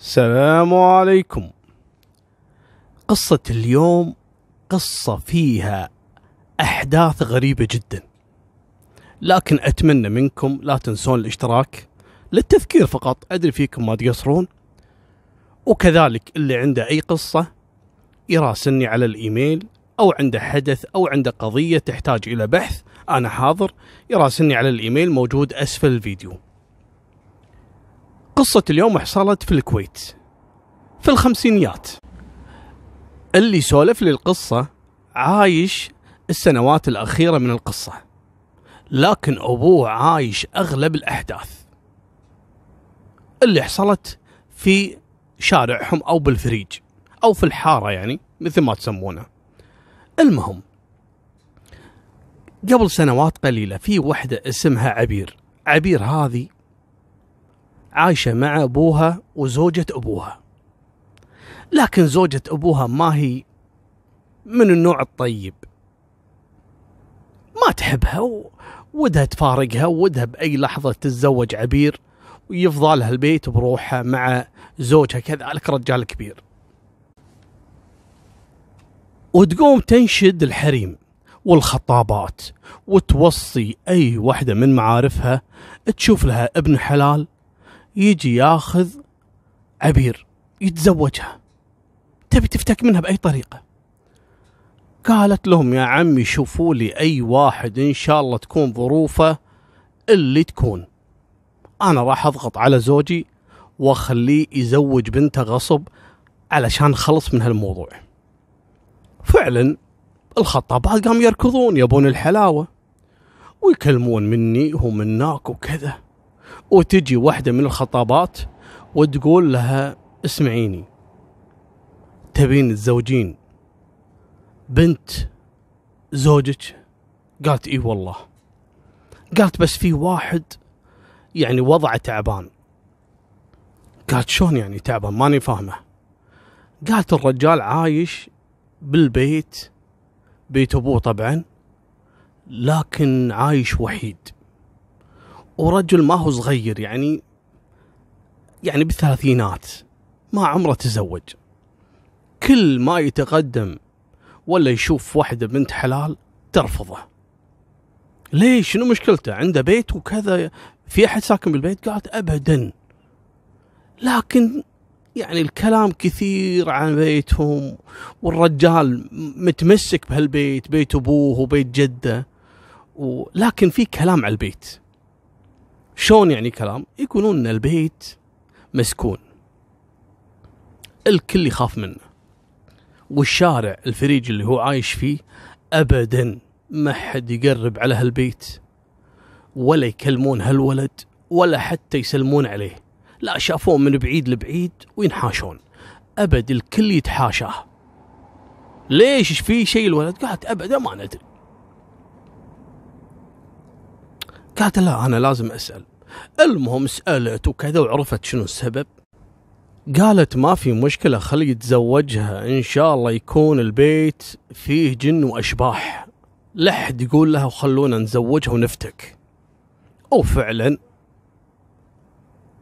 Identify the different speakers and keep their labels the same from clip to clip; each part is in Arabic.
Speaker 1: السلام عليكم. قصة اليوم قصة فيها أحداث غريبة جدا. لكن أتمنى منكم لا تنسون الاشتراك للتذكير فقط. أدري فيكم ما تقصرون. وكذلك اللي عنده أي قصة يراسلني على الإيميل أو عنده حدث أو عنده قضية تحتاج إلى بحث أنا حاضر يراسلني على الإيميل موجود أسفل الفيديو. قصة اليوم حصلت في الكويت في الخمسينيات. اللي سولف لي القصة عايش السنوات الأخيرة من القصة لكن أبوه عايش أغلب الأحداث اللي حصلت في شارعهم أو بالفريج أو في الحارة يعني مثل ما تسمونه. المهم قبل سنوات قليلة في وحدة اسمها عبير. عبير هذه عايشة مع أبوها وزوجة أبوها. لكن زوجة أبوها ما هي من النوع الطيب. ما تحبها ودها تفارقها ودها بأي لحظة تتزوج عبير ويفضى لها البيت بروحها مع زوجها كذلك رجال كبير. وتقوم تنشد الحريم والخطابات وتوصي أي وحدة من معارفها تشوف لها ابن حلال يجي ياخذ عبير يتزوجها. تبي تفتك منها بأي طريقة؟ قالت لهم يا عمي شوفوا لي أي واحد إن شاء الله تكون ظروفه اللي تكون. أنا راح أضغط على زوجي وأخليه يزوج بنته غصب علشان خلص من هالموضوع. فعلا الخطابات قام يركضون يبون الحلاوة ويكلمون مني ومناك وكذا. وتجي واحدة من الخطابات وتقول لها اسمعيني تبين تزوجين بنت زوجك؟ قالت إي والله. قالت بس في واحد يعني وضعه تعبان. قالت شلون يعني تعبان؟ ماني فاهمه. قالت الرجال عايش بالبيت بيت أبوه طبعا لكن عايش وحيد. ورجل ما هو صغير يعني يعني بالثلاثينات ما عمره تزوج. كل ما يتقدم ولا يشوف واحدة بنت حلال ترفضه. ليش؟ شنو مشكلته؟ عنده بيت وكذا في أحد ساكن بالبيت؟ قالت أبدا. لكن يعني الكلام كثير عن بيتهم والرجال متمسك بهالبيت بيت أبوه وبيت جده ولكن في كلام على البيت. شلون يعني كلام؟ يقولون إن البيت مسكون. الكل يخاف منه. والشارع الفريج اللي هو عايش فيه ابدا ما حد يقرب على هالبيت. ولا يكلمون هالولد ولا حتى يسلمون عليه. لا شافوه من بعيد لبعيد وينحاشون. ابد الكل يتحاشاه. ليش؟ في شيء الولد؟ قالت ابدا ما ندري. قالت لا أنا لازم أسأل. المهم سألت وكذا وعرفت شنو السبب. قالت ما في مشكلة خلي يتزوجها. إن شاء الله يكون البيت فيه جن وأشباح. لحد يقول لها وخلونا نزوجها ونفتك. وفعلا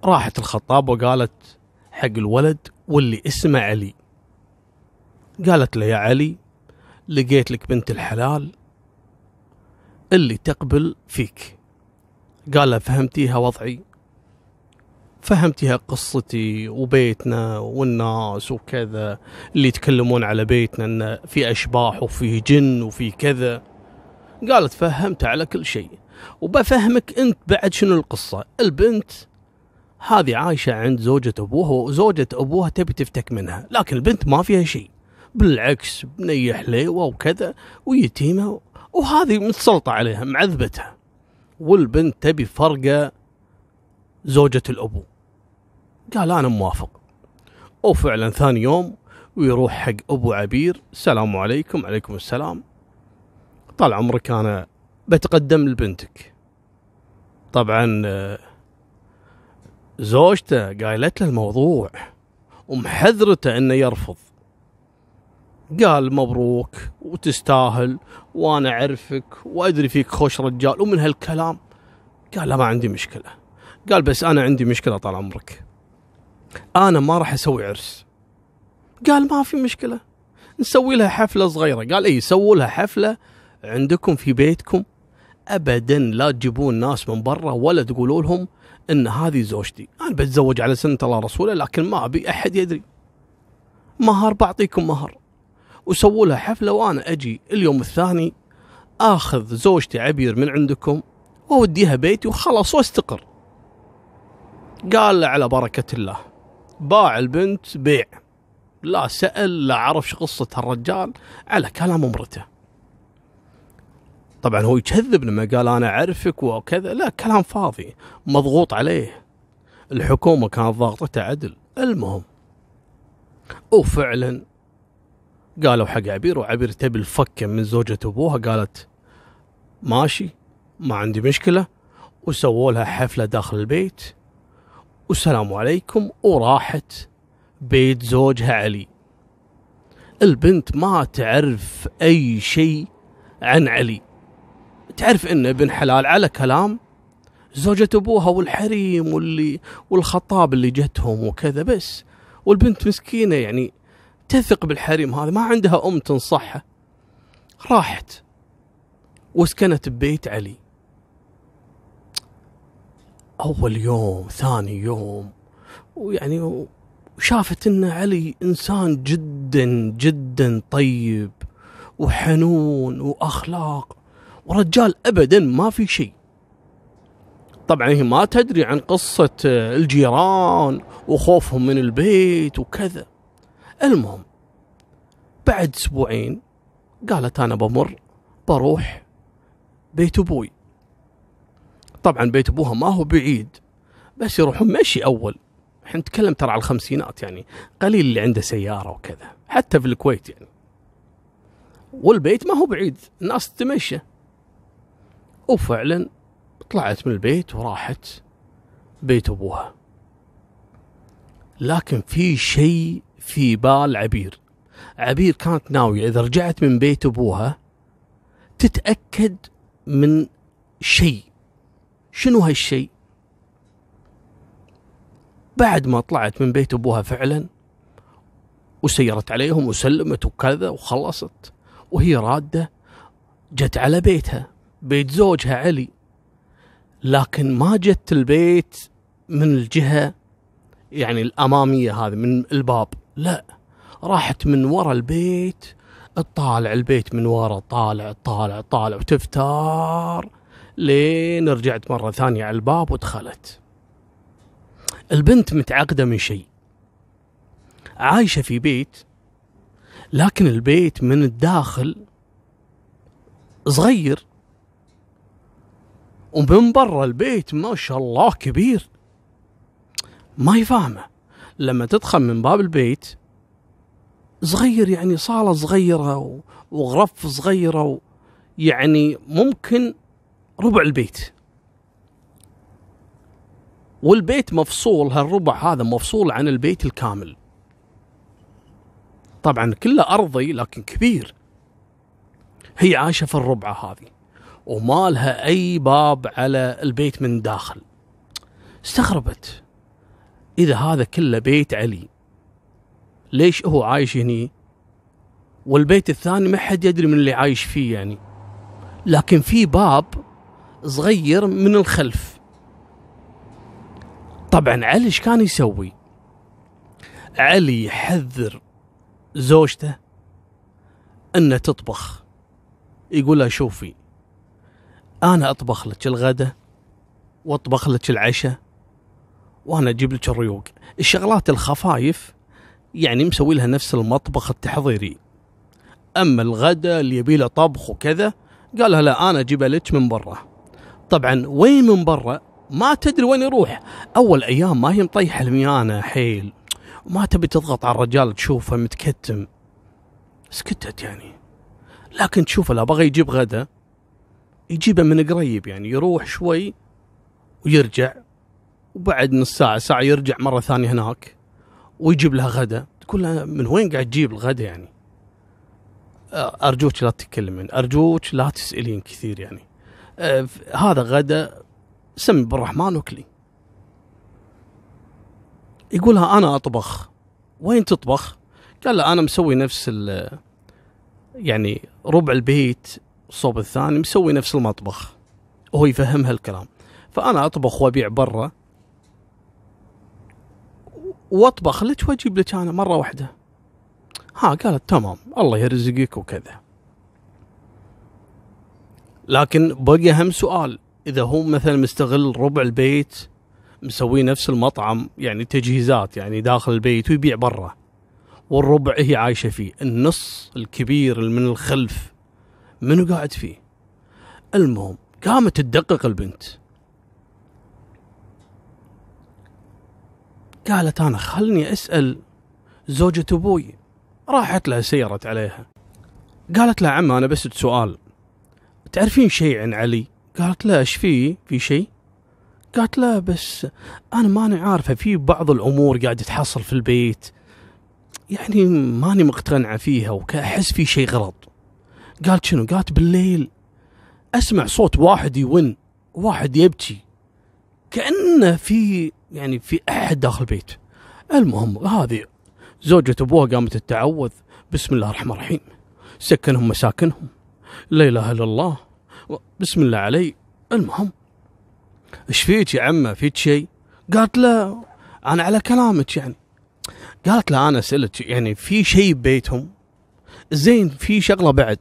Speaker 1: راحت الخطابه وقالت حق الولد واللي اسمه علي. قالت له يا علي لقيت لك بنت الحلال اللي تقبل فيك. قال فهمتيها وضعي فهمتيها قصتي وبيتنا والناس وكذا اللي يتكلمون على بيتنا انه في أشباح وفي جن وفي كذا. قالت فهمت على كل شيء وبفهمك أنت بعد شنو القصة. البنت هذه عايشة عند زوجة أبوها وزوجة أبوها تبي تفتك منها لكن البنت ما فيها شيء بالعكس بنيه حليوه وكذا ويتيمة وهذه متسلطة عليها معذبتها. والبنت تبي فرقة زوجة الأبو. قال أنا موافق. وفعلا ثاني يوم ويروح حق أبو عبير. السلام عليكم. عليكم السلام. طال عمرك أنا بتقدم لبنتك. طبعا زوجته قايلت له الموضوع. ومحذرته إنه يرفض. قال مبروك وتستاهل وأنا أعرفك وأدري فيك خوش رجال ومن هالكلام؟ قال لا ما عندي مشكلة. قال بس أنا عندي مشكلة طال عمرك. أنا ما راح أسوي عرس. قال ما في مشكلة. نسوي لها حفلة صغيرة. قال إي سووا لها حفلة عندكم في بيتكم. ابدا لا تجيبون ناس من برا ولا تقولوا لهم إن هذه زوجتي. أنا بتزوج على سنة الله رسوله لكن ما أبي أحد يدري. مهر بعطيكم مهر. وسووا لها حفلة وأنا أجي اليوم الثاني آخذ زوجتي عبير من عندكم وأوديها بيتي وخلاص واستقر. قال له على بركة الله باع البنت بيع. لا سأل لا عرف قصة الرجال على كلام امرته. طبعا هو يكذب لما قال أنا أعرفك وكذا لا كلام فاضي مضغوط عليه. الحكومة كانت ضاغطته عدل. المهم وفعلا قالوا حق عبير وعبير تبي الفكه من زوجة أبوها قالت ماشي ما عندي مشكلة. وسووا لها حفلة داخل البيت. والسلام عليكم وراحت بيت زوجها علي. البنت ما تعرف أي شيء عن علي. تعرف انه ابن حلال على كلام زوجة أبوها والحريم واللي والخطاب اللي جتهم وكذا بس. والبنت مسكينة يعني تثق بالحريم هذا ما عندها أم تنصحها. راحت. وسكنت ببيت علي. أول يوم ثاني يوم. ويعني وشافت إن علي إنسان جدا جدا طيب وحنون وأخلاق ورجال ابدا ما في شيء. طبعا هي ما تدري عن قصة الجيران وخوفهم من البيت وكذا. المهم بعد أسبوعين قالت أنا بمر بروح بيت أبوي. طبعا بيت أبوها ما هو بعيد بس يروحون مشي أول. إحنا نتكلم ترى على الخمسينات يعني قليل اللي عنده سيارة وكذا حتى في الكويت يعني. والبيت ما هو بعيد الناس تمشى وفعلا طلعت من البيت وراحت بيت أبوها. لكن في شيء في بال عبير. عبير كانت ناوية إذا رجعت من بيت أبوها تتأكد من شيء. شنو هالشيء؟ بعد ما طلعت من بيت أبوها فعلا وسيرت عليهم وسلمت وكذا وخلصت وهي رادة جت على بيتها بيت زوجها علي. لكن ما جت البيت من الجهة يعني الأمامية هذه من الباب. لا راحت من ورا البيت تطالع البيت من ورا طالع طالع طالع وتفتار لين رجعت مرة ثانية على الباب ودخلت. البنت متعقدة من شيء. عايشة في بيت لكن البيت من الداخل صغير. ومن برا البيت ما شاء الله كبير. ما هي فاهمة لما تدخل من باب البيت صغير يعني صالة صغيرة وغرف صغيرة يعني ممكن ربع البيت. والبيت مفصول هالربع هذا مفصول عن البيت الكامل. طبعا كله أرضي لكن كبير. هي عايشة في الربعة هذه وما لها أي باب على البيت من داخل. استغربت. إذا هذا كله بيت علي. ليش هو عايش هني؟ والبيت الثاني ما حد يدري من اللي عايش فيه يعني. لكن في باب صغير من الخلف. طبعا علي إيش كان يسوي؟ علي يحذر زوجته انه تطبخ. يقول لها شوفي أنا أطبخ لك الغداء وأطبخ لك العشاء وأنا أجيب لك الريوق. الشغلات الخفايف يعني مسوي لها نفس المطبخ التحضيري. أما الغداء اللي يبي له طبخ وكذا قال لها لا أنا اجيبها لك من برا. طبعا وين من برا؟ ما تدري وين يروح. أول أيام ما هي مطيحه الميانة حيل. وما تبي تضغط على الرجال تشوفه متكتم. سكتت يعني. لكن تشوفه لا بغى يجيب غدا يجيبه من قريب يعني يروح شوي ويرجع. وبعد نص ساعة ساعة يرجع مرة ثانية هناك ويجيب لها غدا. تقول لها من وين قاعد تجيب الغدا يعني؟ أرجوك لا تتكلمين أرجوك لا تسألين كثير يعني. أه هذا غدا سمي بالرحمن وكلي. يقولها أنا أطبخ. وين تطبخ؟ قال له أنا مسوي نفس يعني ربع البيت الصوب الثاني مسوي نفس المطبخ. وهو يفهمها الكلام. فأنا أطبخ وأبيع برا. واطبخ لك واجيب لك أنا مرة واحدة. ها قالت تمام الله يرزقك وكذا. لكن بقي هم سؤال إذا هو مثلا مستغل ربع البيت مسوي نفس المطعم يعني تجهيزات يعني داخل البيت ويبيع برا والربع هي عايشة فيه النص الكبير من الخلف منو قاعد فيه؟ المهم قامت تدقق البنت. قالت أنا خلني أسأل زوجة أبوي. راحت لها سيرت عليها. قالت لها عم أنا بس سؤال. تعرفين شيء عن علي؟ قالت لا إيش فيه؟ في شيء؟ قالت لا بس أنا ماني عارفة. في بعض الأمور قاعدة تحصل في البيت. يعني ماني مقتنعة فيها وكأحس في شيء غلط. قالت شنو؟ قالت بالليل أسمع صوت واحد يون واحد يبكي. كأنه في يعني في أحد داخل البيت. المهم هذه زوجة أبوها قامت تتعوذ. بسم الله الرحمن الرحيم. سكنهم مساكنهم. لا إله إلا الله. بسم الله علي. المهم إيش فيك يا عمة؟ فيك شيء؟ قالت لا أنا على كلامك يعني. قالت لا أنا أسألك يعني في شيء ببيتهم؟ زين في شغلة بعد.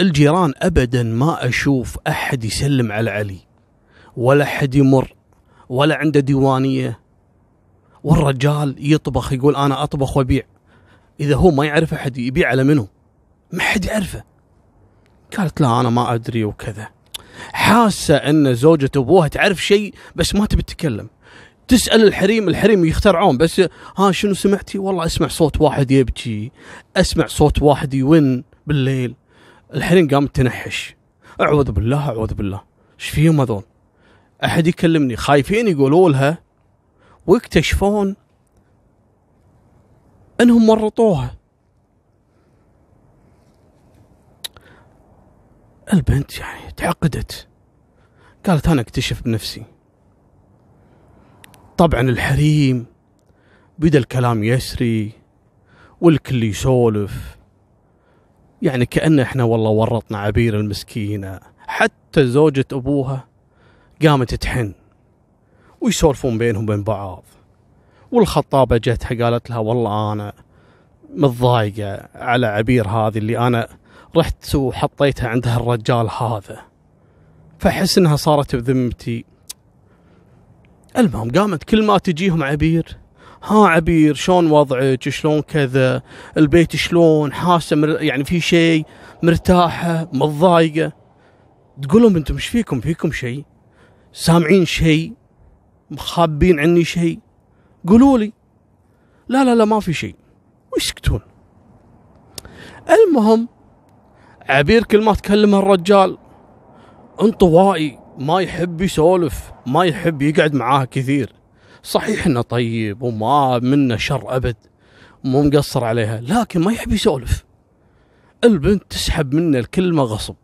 Speaker 1: الجيران ابدا ما أشوف أحد يسلم على علي ولا أحد يمر. ولا عنده ديوانية. والرجال يطبخ يقول أنا أطبخ وأبيع. إذا هو ما يعرف أحد يبيع على منه ما حد يعرفه. قالت لا أنا ما أدري وكذا. حاسة إن زوجة أبوها تعرف شيء بس ما تبي تتكلم. تسأل الحريم الحريم يخترعون بس ها شنو سمعتي؟ والله أسمع صوت واحد يبكي أسمع صوت واحد يون بالليل. الحريم قامت تنحش. أعوذ بالله أعوذ بالله. إيش فيهم هذول؟ أحد يكلمني. خايفين يقولوا لها ويكتشفون إنهم مرطوها. البنت يعني تعقدت. قالت أنا أكتشف بنفسي. طبعا الحريم بدا الكلام يسري والكل يسولف. يعني كأن إحنا والله ورطنا عبير المسكينة. حتى زوجة أبوها قامت تحن ويسولفون بينهم بين بعض. والخطابة جتها قالت لها والله أنا متضايقة على عبير هذه اللي أنا رحت وحطيتها عند هالرجال هذا. فأحس إنها صارت بذمتي. المهم قامت كل ما تجيهم عبير ها عبير شلون وضعك؟ شلون كذا؟ البيت شلون؟ حاسة مر... يعني في شيء؟ مرتاحة؟ متضايقة؟ تقول لهم أنتم إيش فيكم؟ فيكم شيء؟ سامعين شيء مخابين عني شيء. قولوا لي. لا لا لا ما في شيء. ويسكتون المهم عبير كل ما تكلم الرجال انطوائي ما يحب يسولف ما يحب يقعد معاه كثير. صحيح إنه طيب وما منه شر أبد مو مقصر عليها لكن ما يحب يسولف. البنت تسحب منه الكلمة غصب.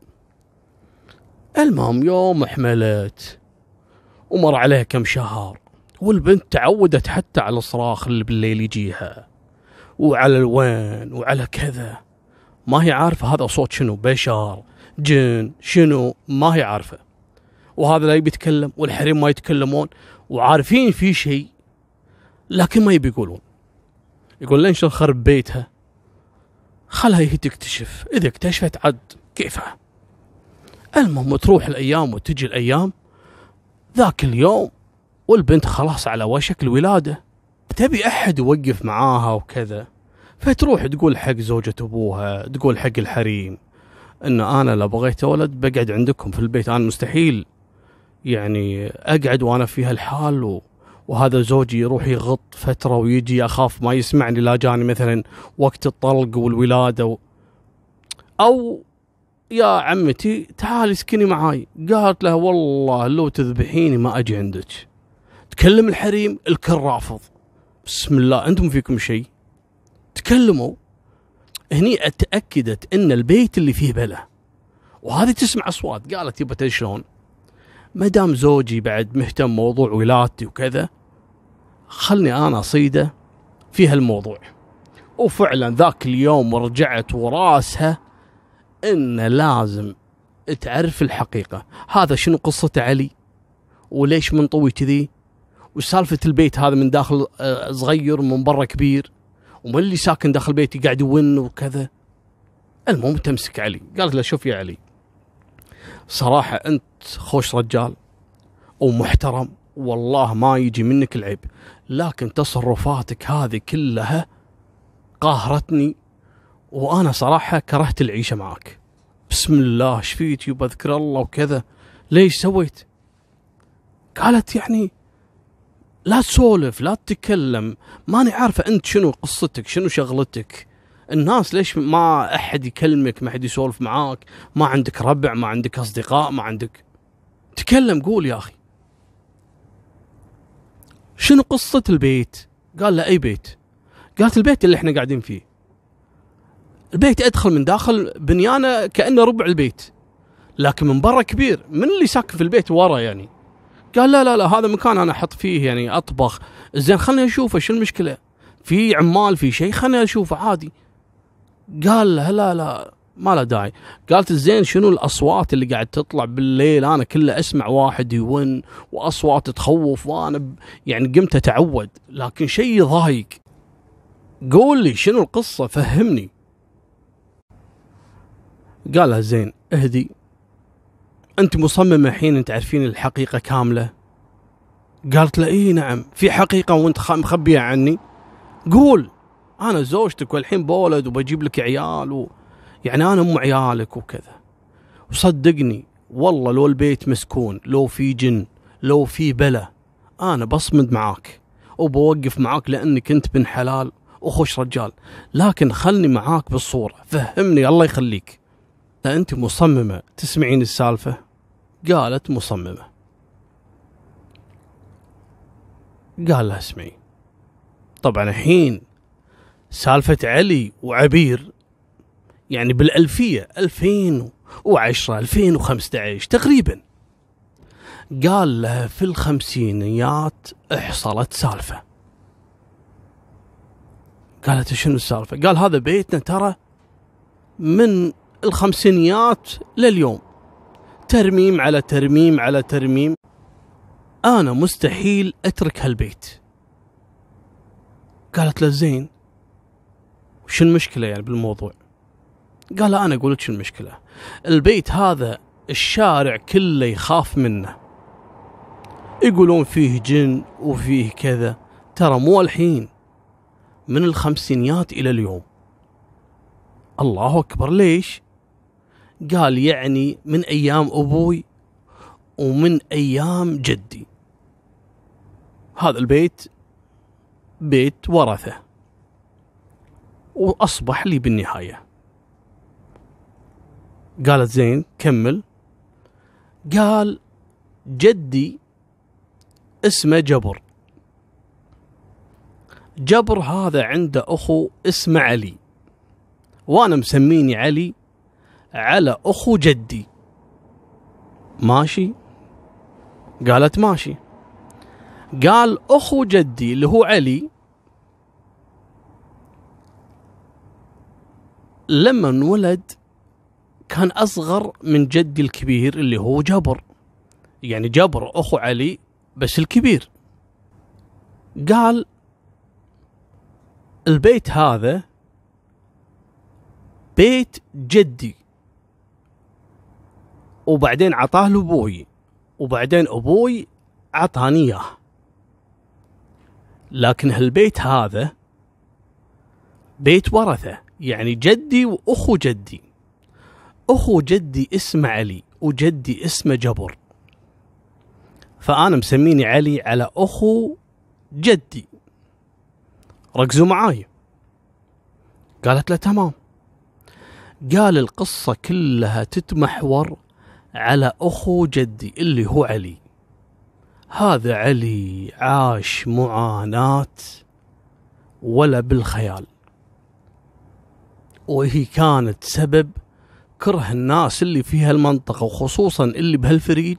Speaker 1: المهم يوم حملت ومر عليها كم شهر. والبنت تعودت حتى على الصراخ اللي بالليل يجيها. وعلى الوين وعلى كذا. ما هي عارفة هذا صوت شنو؟ بشر جن شنو؟ ما هي عارفة. وهذا لا يبي يتكلم والحريم ما يتكلمون وعارفين في شيء لكن ما يبي يقولون. يقول لين شلون خرب بيتها؟ خلها هي تكتشف. إذا اكتشفت عد كيفها؟ المهم تروح الأيام وتجي الأيام ذاك اليوم والبنت خلاص على وشك الولادة. تبي أحد يوقف معاها وكذا؟ فتروح تقول حق زوجة أبوها تقول حق الحريم إن أنا لو بغيت ولد بقعد عندكم في البيت. أنا مستحيل يعني أقعد وأنا في هالحال و... وهذا زوجي يروح يغط فترة ويجي أخاف ما يسمعني لا جاني مثلا وقت الطلق والولادة و... أو يا عمتي تعالي اسكني معاي. قالت له والله لو تذبحيني ما أجي عندك. تكلم الحريم الكل رافض بسم الله أنتم فيكم شيء؟ تكلموا. هني أتأكدت إن البيت اللي فيه بلا. وهذه تسمع أصوات. قالت يبا شلون؟ ما دام زوجي بعد مهتم موضوع ولادتي وكذا خلني أنا أصيده في هالموضوع. وفعلا ذاك اليوم رجعت وراسها إن لازم تعرف الحقيقة. هذا شنو قصة علي؟ وليش منطوي كذي؟ وسالفة البيت هذا من داخل آه، صغير ومن برا كبير. ومن اللي ساكن داخل بيتي قاعد يون وكذا. المهم تمسك علي. قالت له شوف يا علي صراحة أنت خوش رجال ومحترم. والله ما يجي منك العيب. لكن تصرفاتك هذه كلها قاهرتني وأنا صراحة كرهت العيشة معك بسم الله إيش فيك أذكر الله وكذا. ليش سويت؟ قالت يعني لا تسولف لا تتكلم. ماني عارفة أنت شنو قصتك شنو شغلتك. الناس ليش ما أحد يكلمك ما حد يسولف معاك؟ ما عندك ربع ما عندك أصدقاء ما عندك. تكلم قول يا أخي. شنو قصة البيت؟ قال له أي بيت. قالت البيت اللي إحنا قاعدين فيه. البيت أدخل من داخل بنيانة كأنه ربع البيت. لكن من برا كبير. من اللي ساكن في البيت ورا يعني؟ قال لا لا لا هذا مكان أنا أحط فيه يعني أطبخ. زين خليني أشوفه شو المشكلة؟ في عمال في شيء؟ خليني أشوفه عادي. قال لا لا لا ما له داعي. قالت زين شنو الأصوات اللي قاعد تطلع بالليل؟ أنا كله أسمع واحد يون وأصوات تخوف وأنا. يعني قمت أتعود. لكن شيء يضايق قول لي شنو القصة؟ فهمني. قالها زين اهدي. أنت مصممة الحين تعرفين الحقيقة كاملة؟ قالت له اي نعم. في حقيقة وأنت مخبية عني؟ قول. أنا زوجتك والحين بولد وبجيب لك عيال و... يعني أنا ام عيالك وكذا. وصدقني والله لو البيت مسكون لو في جن لو في بلا أنا بصمد معاك وبوقف معاك لانك انت بن حلال وخش رجال. لكن خلني معاك بالصورة فهمني الله يخليك. أنت مصممة تسمعين السالفة؟ قالت مصممة. قال لها اسمعي. طبعا الحين سالفة علي وعبير يعني بالألفية 2010 2015 تقريبا. قال له في الخمسينيات حصلت سالفة. قالت شنو السالفة؟ قال هذا بيتنا ترى من الخمسينيات لليوم. ترميم على ترميم على ترميم. أنا مستحيل أترك هالبيت. قالت له زين وش المشكلة يعني بالموضوع؟ قال أنا أقول لك المشكلة البيت هذا الشارع كله يخاف منه. يقولون فيه جن وفيه كذا. ترى مو الحين من الخمسينيات إلى اليوم. الله أكبر ليش؟ قال يعني من أيام أبوي ومن أيام جدي. هذا البيت بيت ورثة. وأصبح لي بالنهاية. قالت زين كمل. قال جدي اسمه جبر. جبر هذا عنده أخو اسمه علي. وأنا مسميني علي على أخو جدي. ماشي؟ قالت ماشي. قال أخو جدي اللي هو علي لما انولد كان أصغر من جدي الكبير اللي هو جبر يعني جبر أخو علي بس الكبير. قال البيت هذا بيت جدي. وبعدين عطاه لأبوي. وبعدين أبوي عطاني اياه لكن هالبيت هذا بيت ورثة. يعني جدي وأخو جدي. أخو جدي اسمه علي وجدي اسمه جبر. فأنا مسميني علي على أخو جدي. ركزوا معاي. قالت له تمام. قال القصة كلها تتمحور على أخو جدي اللي هو علي. هذا علي عاش معاناة ولا بالخيال. وهي كانت سبب كره الناس اللي في هالمنطقة وخصوصا اللي بهالفريج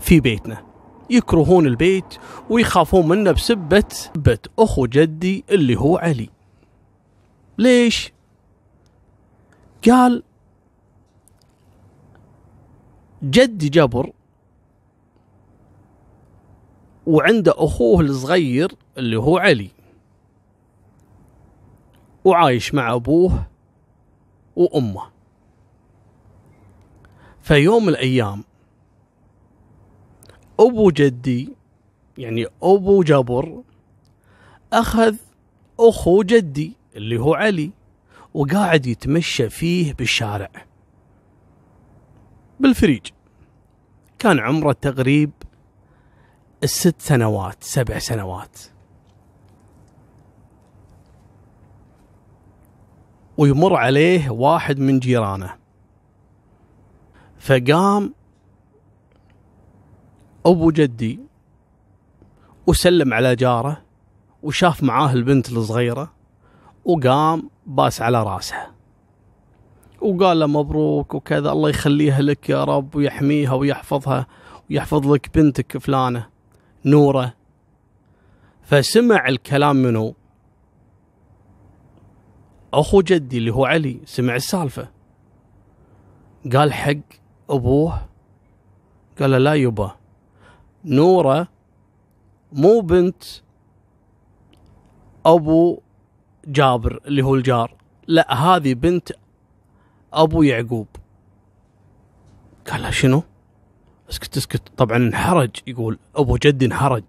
Speaker 1: في بيتنا. يكرهون البيت ويخافون منه بسبة سبة أخو جدي اللي هو علي. ليش؟ قال جدي جبر وعنده أخوه الصغير اللي هو علي. وعايش مع أبوه وأمه. فيوم من الأيام أبو جدي يعني أبو جبر أخذ أخو جدي اللي هو علي وقاعد يتمشى فيه بالشارع. بالفريج. كان عمره تقريب الست سنوات سبع سنوات. ويمر عليه واحد من جيرانه. فقام أبو جدي وسلم على جاره وشاف معاه البنت الصغيرة وقام باس على راسها وقال له مبروك وكذا الله يخليها لك يا رب ويحميها ويحفظها ويحفظ لك بنتك فلانة نورة. فسمع الكلام منه. أخو جدي اللي هو علي سمع السالفة. قال حق أبوه. قال لا يبا. نورة مو بنت أبو جابر اللي هو الجار. لا هذه بنت أبو يعقوب. قال له شنو؟ اسكت اسكت. طبعا انحرج. يقول أبو جدي انحرج.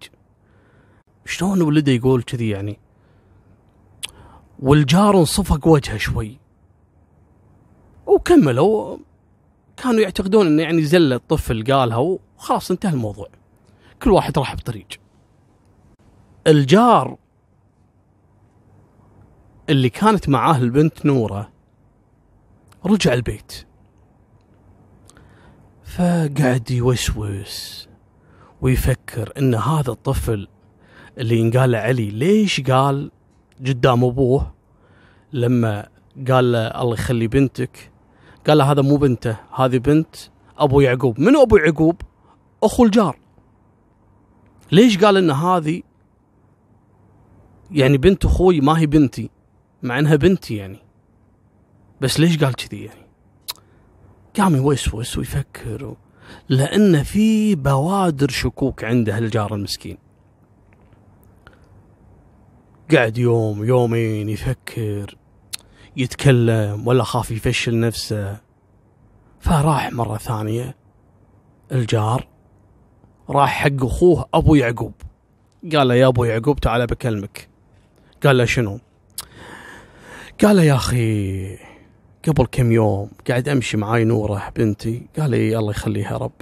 Speaker 1: شلون ولده يقول كذي يعني؟ والجار انصفق وجهه شوي. وكملوا. كانوا يعتقدون إنه يعني زله الطفل قالها وخلاص انتهى الموضوع. كل واحد راح بطريق. الجار اللي كانت معاه البنت نوره رجع البيت. فقعد يوسوس ويفكر إن هذا الطفل اللي ينقال له علي ليش قال قدام أبوه لما قال له الله يخلي بنتك قال له هذا مو بنته هذه بنت أبو يعقوب. من أبو يعقوب؟ أخو الجار. ليش قال إن هذه يعني بنت أخوي ما هي بنتي؟ مع إنها بنتي يعني. بس ليش قال كذي يعني؟ قام يوسوس ويفكر و... لأن في بوادر شكوك عنده الجار المسكين. قعد يوم يومين يفكر يتكلم ولا خاف يفشل نفسه. فراح مرة ثانية الجار راح حق أخوه أبو يعقوب. قال له يا أبو يعقوب تعال بكلمك. قال له شنو؟ قال له يا أخي قبل كم يوم قاعد أمشي معاي نورة بنتي قال لي الله يخليها رب.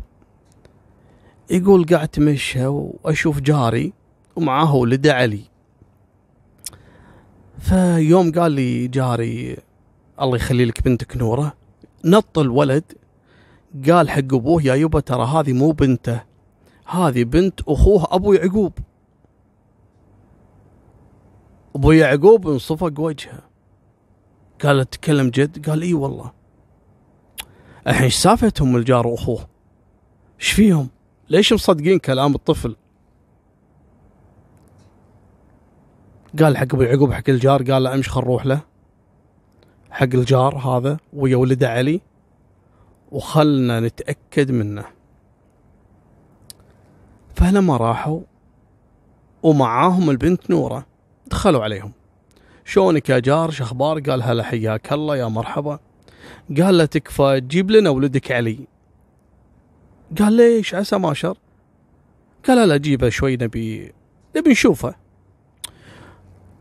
Speaker 1: يقول قاعد اتمشى وأشوف جاري ومعاه ولده علي. فيوم قال لي جاري الله يخلي لك بنتك نورة نط الولد قال حق أبوه يا يبا ترى هذه مو بنته هذه بنت أخوه أبو يعقوب. أبو يعقوب انصفق وجهه. قال تتكلم جد؟ قال إي والله. الحين إيش سالفتهم الجار وأخوه؟ إيش فيهم؟ ليش مصدقين كلام الطفل؟ قال حق أبو يعقوب حق الجار قال له أمشي خل نروح له. حق الجار هذا ويا ولده علي وخلنا نتأكد منه. فلما راحوا ومعاهم البنت نورة دخلوا عليهم. شلونك يا جار شو أخبار؟ قال هلا حياك الله يا مرحبا. قال له تكفى تجيب لنا ولدك علي. قال ليش؟ عسى ما شر. قال لا جيبه شوي نبي نبي نشوفه.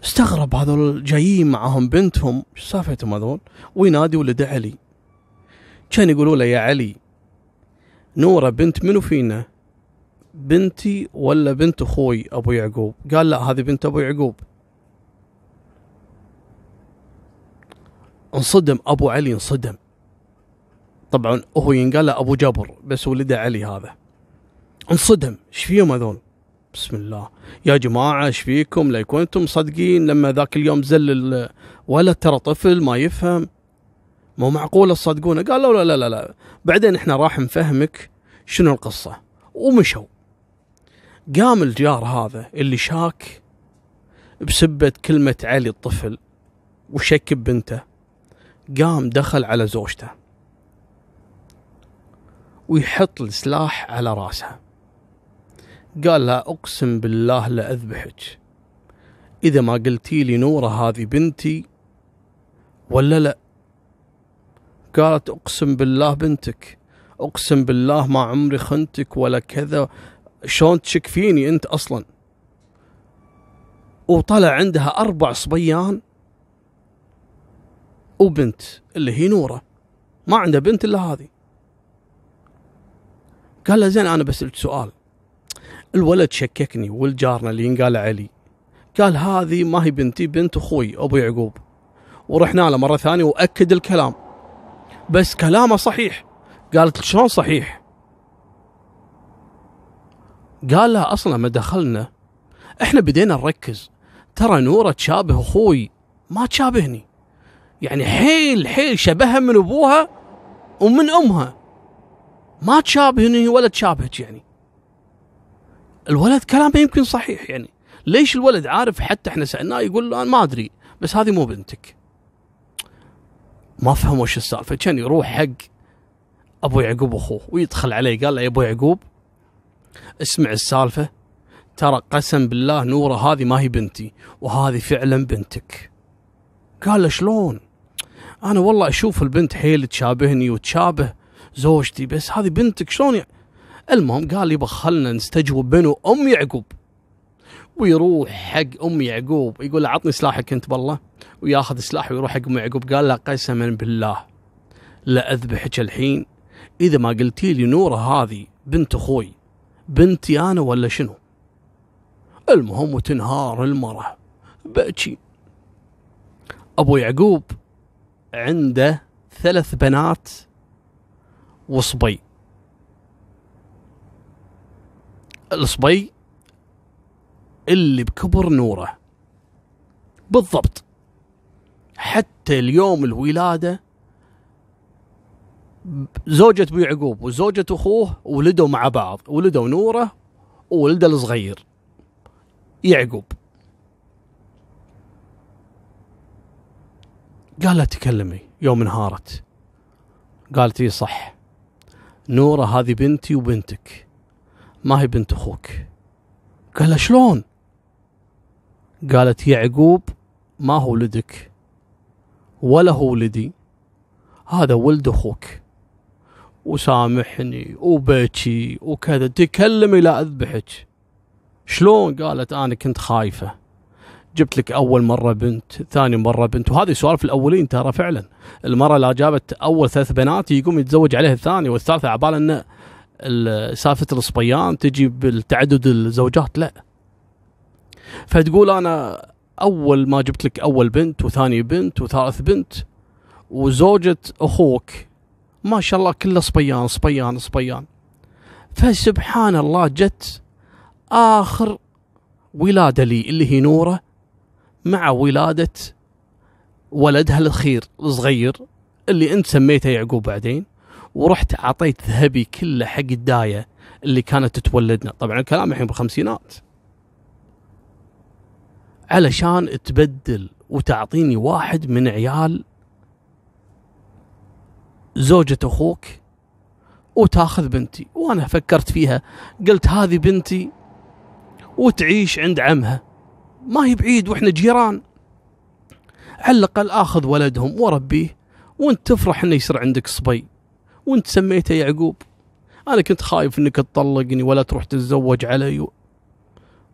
Speaker 1: استغرب هذول جايين معهم بنتهم. شو سالفتهم هذول؟ وينادي ولده علي. كان يقولوا له يا علي نورة بنت منو فينا؟ بنتي ولا بنت أخوي أبو يعقوب؟ قال لا هذه بنت أبو يعقوب. انصدم أبو علي انصدم. طبعا هو ينقال أبو جبر بس ولده علي هذا. انصدم إيش فيهم هذول؟ بسم الله. يا جماعة إيش فيكم؟ لا كنتم مصدقين لما ذاك اليوم زل ولا ترى طفل ما يفهم. مو معقوله تصدقونه قال لا لا لا لا. بعدين إحنا راح نفهمك شنو القصة. ومشوا. قام الجار هذا اللي شاك بسبة كلمة علي الطفل وشك ببنته قام دخل على زوجته ويحط السلاح على راسها. قال لها أقسم بالله لاذبحك إذا ما قلتي لي نوره هذه بنتي ولا لا؟ قالت أقسم بالله بنتك. أقسم بالله ما عمري خنتك ولا كذا. شلون تشك فيني أنت أصلا؟ وطلع عندها أربع صبيان وبنت اللي هي نورة. ما عنده بنت إلا هذه. قال له زين أنا بسالك سؤال. الولد شككني والجارنا اللي ينقال علي. قال هذه ما هي بنتي بنت أخوي أبو يعقوب. ورحنا له مرة ثانية وأكد الكلام. بس كلامه صحيح. قالت شلون صحيح؟ قال لها أصلا ما دخلنا إحنا بدينا نركز. ترى نورة تشابه أخوي ما تشابهني. يعني حيل حيل شبهها من أبوها ومن أمها. ما تشابهني ولا تشابهك يعني. الولد كلامه يمكن صحيح يعني. ليش الولد عارف حتى إحنا سألناه يقول أنا ما أدري بس هذه مو بنتك. ما فهم وش السالفة. كان يروح حق أبو يعقوب أخوه ويدخل عليه قال له يا أبو يعقوب اسمع السالفة. ترى قسم بالله نورة هذه ما هي بنتي وهذه فعلا بنتك. قال له شلون؟ أنا والله أشوف البنت حيل تشابهني وتشابه زوجتي بس هذه بنتك شلون يعني المهم قال يبا خلنا نستجوب بنو أم يعقوب. ويروح حق أم يعقوب يقول له عطني سلاحك أنت بالله. وياخذ سلاحه ويروح حق أم يعقوب قال له قسما بالله لا أذبحك الحين. إذا ما قلتي لي نورة هذه بنت أخوي بنتي أنا ولا شنو؟ المهم وتنهار المرة بكي أبو يعقوب عنده ثلاث بنات وصبي. الصبي اللي بكبر نوره. بالضبط. حتى اليوم الولادة زوجة أبو يعقوب وزوجة أخوه ولدوا مع بعض ولدوا نوره وولده الصغير يعقوب. قال لها تكلمي يوم انهارت. قالت اي صح. نورة هذه بنتي وبنتك. ما هي بنت أخوك. قال شلون؟ قالت يعقوب ما هو ولدك؟ ولا هو ولدي. هذا ولد أخوك. وسامحني وبكي وكذا. تكلمي لا أذبحك. شلون؟ قالت أنا كنت خايفة. جبت لك أول مرة بنت ثاني مرة بنت. وهذه سوالف الأولين ترى فعلا. المرة لا جابت أول ثلاث بنات يقوم يتزوج عليها الثانية والثالثة عبال أن سالفة الصبيان تجي بالتعدد الزوجات لا. فتقول أنا أول ما جبت لك أول بنت وثاني بنت وثالث بنت وزوجة أخوك. ما شاء الله كله صبيان صبيان صبيان. فسبحان الله جت آخر ولادة لي اللي هي نورة مع ولادة ولدها الأخير الصغير اللي انت سميته يعقوب بعدين ورحت أعطيت ذهبي كله حق الداية اللي كانت تتولدنا. طبعا الكلام الحين بالخمسينات. علشان تبدل وتعطيني واحد من عيال زوجة أخوك وتأخذ بنتي. وأنا فكرت فيها قلت هذه بنتي وتعيش عند عمها. ما هي بعيد وإحنا جيران. على الاقل اخذ ولدهم واربيه وأنت تفرح إنه يصير عندك صبي. وأنت سميته يعقوب. أنا كنت خايف إنك تطلقني ولا تروح تتزوج علي.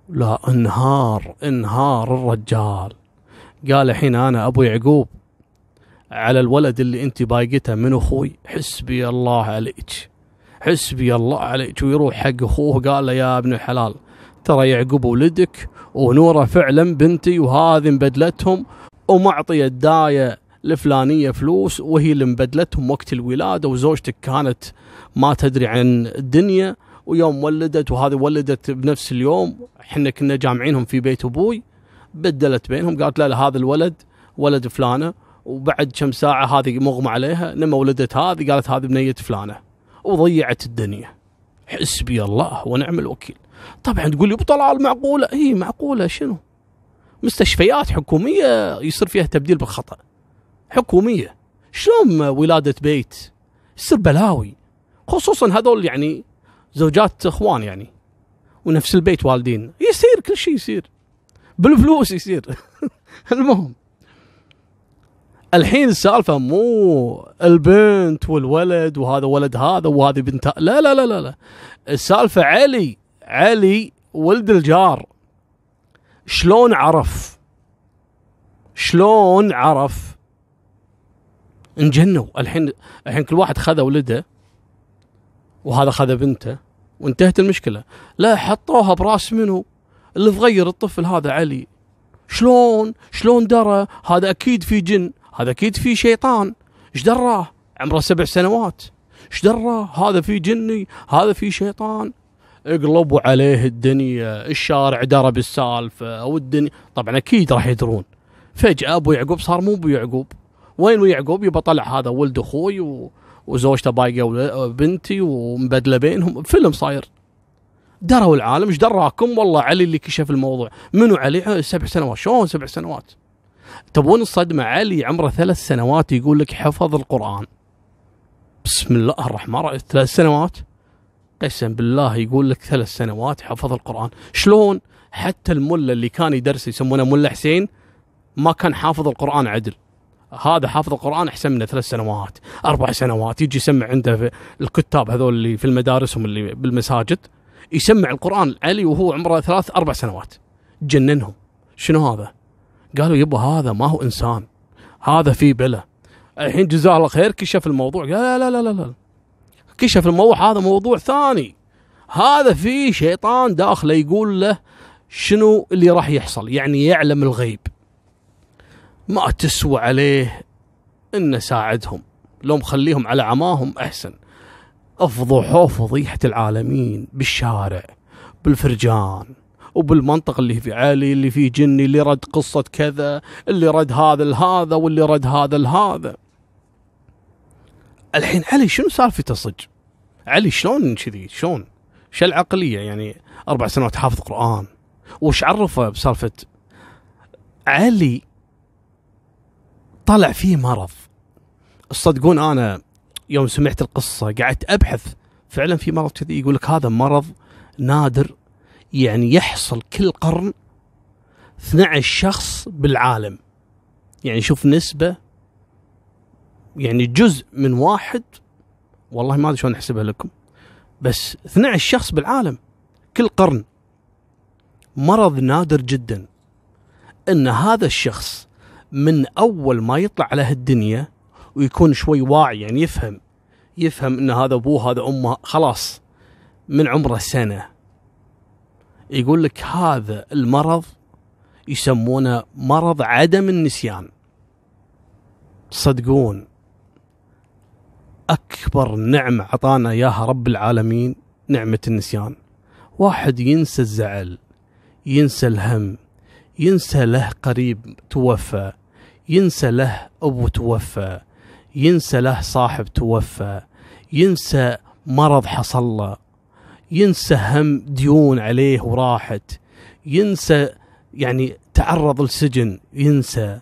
Speaker 1: لا انهار انهار الرجال. قال الحين أنا أبو يعقوب. على الولد اللي أنت بايقته من أخوي حسبي الله عليك. حسبي الله عليك ويروح حق أخوه قال له يا ابن الحلال ترى يعقوب ولدك ونورة فعلا بنتي وهذه مبدلتهم ومعطيه الداية الفلانية فلوس وهي اللي مبدلتهم وقت الولادة وزوجتك كانت ما تدري عن الدنيا ويوم ولدت وهذه ولدت بنفس اليوم. إحنا كنا جامعينهم في بيت أبوي بدلت بينهم قالت لا لا هذا الولد ولد فلانة. وبعد كم ساعة هذه مغمى عليها لما ولدت هذه قالت هذه بنية فلانة. وضيعت الدنيا. حسبي الله ونعم الوكيل. طبعا تقول لي ابو طلال معقوله اي معقولة شنو؟ مستشفيات حكومية يصير فيها تبديل بالخطأ. حكومية. شلون ولادة بيت؟ يصير بلاوي. خصوصا هذول يعني زوجات إخوان يعني. ونفس البيت والدين. يصير كل شيء يصير. بالفلوس يصير. المهم. الحين السالفة مو البنت والولد وهذا ولد هذا وهذه بنت. لا لا لا لا. السالفة علي. علي ولد الجار. شلون عرف؟ شلون عرف؟ انجنوا. الحين الحين كل واحد خذ ولده وهذا خذ بنته وانتهت المشكلة. لا حطوها براس منو؟ اللي صغير الطفل هذا علي. شلون؟ شلون درى؟ هذا أكيد في جن هذا أكيد في شيطان. إيش دراه؟ عمره سبع سنوات. إيش دراه؟ هذا في جني هذا في شيطان. اقلبوا عليه الدنيا الشارع درى بالسالفه والدنيا. طبعا أكيد راح يدرون. فجأة أبو يعقوب صار مو أبو يعقوب. وين أبو يعقوب؟ يبى طلع هذا ولد أخوي و... وزوجته بايقه بنتي ومبدلة بينهم. فيلم صاير. دروا العالم. إيش دراكم؟ والله علي اللي كشف الموضوع. منو علي؟ سبع سنوات. شلون سبع سنوات؟ تبون الصدمة علي عمره ثلاث سنوات يقول لك حفظ القرآن. بسم الله الرحمن الرحيم. ثلاث سنوات؟ قسم بالله يقول لك ثلاث سنوات حفظ القرآن. شلون حتى الملا اللي كان يدرس يسمونه ملا حسين ما كان حافظ القرآن عدل. هذا حافظ القرآن أحسن منه ثلاث سنوات أربع سنوات. يجي يسمع عنده في الكتاب هذول اللي في المدارس هم اللي بالمساجد يسمع القرآن علي وهو عمره ثلاث أربع سنوات. جننهم. شنو هذا؟ قالوا يبا هذا ما هو إنسان هذا في بلا. الحين جزاه الله خير كشف الموضوع. قال لا لا لا لا, لا. كشف الموضوع هذا موضوع ثاني. هذا في شيطان داخله يقول له شنو اللي راح يحصل يعني يعلم الغيب. ما تسوى عليه إن ساعدهم. لو مخليهم على عماهم أحسن. افضحوا فضيحة العالمين بالشارع بالفرجان وبالمنطقة اللي في علي اللي فيه جني اللي رد قصة كذا اللي رد هذا لهذا واللي رد هذا لهذا. الحين علي شنو سالفته صج علي شلون كذي؟ شلون؟ شو العقلية يعني أربع سنوات حافظ قرآن. وش عرفه بسالفة علي طلع فيه مرض. تصدقون أنا يوم سمعت القصة قعدت أبحث فعلا في مرض كذي يقول لك هذا مرض نادر يعني يحصل كل قرن 12 شخص بالعالم. يعني شوف نسبة يعني جزء من واحد والله ما أدري شلون أحسبها لكم بس 12 شخص بالعالم كل قرن مرض نادر جدا إن هذا الشخص من أول ما يطلع على هالدنيا ويكون شوي واعي يعني يفهم يفهم إن هذا أبوه هذا أمه خلاص من عمره سنة يقول لك هذا المرض يسمونه مرض عدم النسيان. صدقون أكبر نعمة اعطانا إياها رب العالمين نعمة النسيان. واحد ينسى الزعل ينسى الهم ينسى له قريب توفى ينسى له ابو توفى ينسى له صاحب توفى ينسى مرض حصل له ينسى هم ديون عليه وراحت ينسى يعني تعرض لسجن ينسى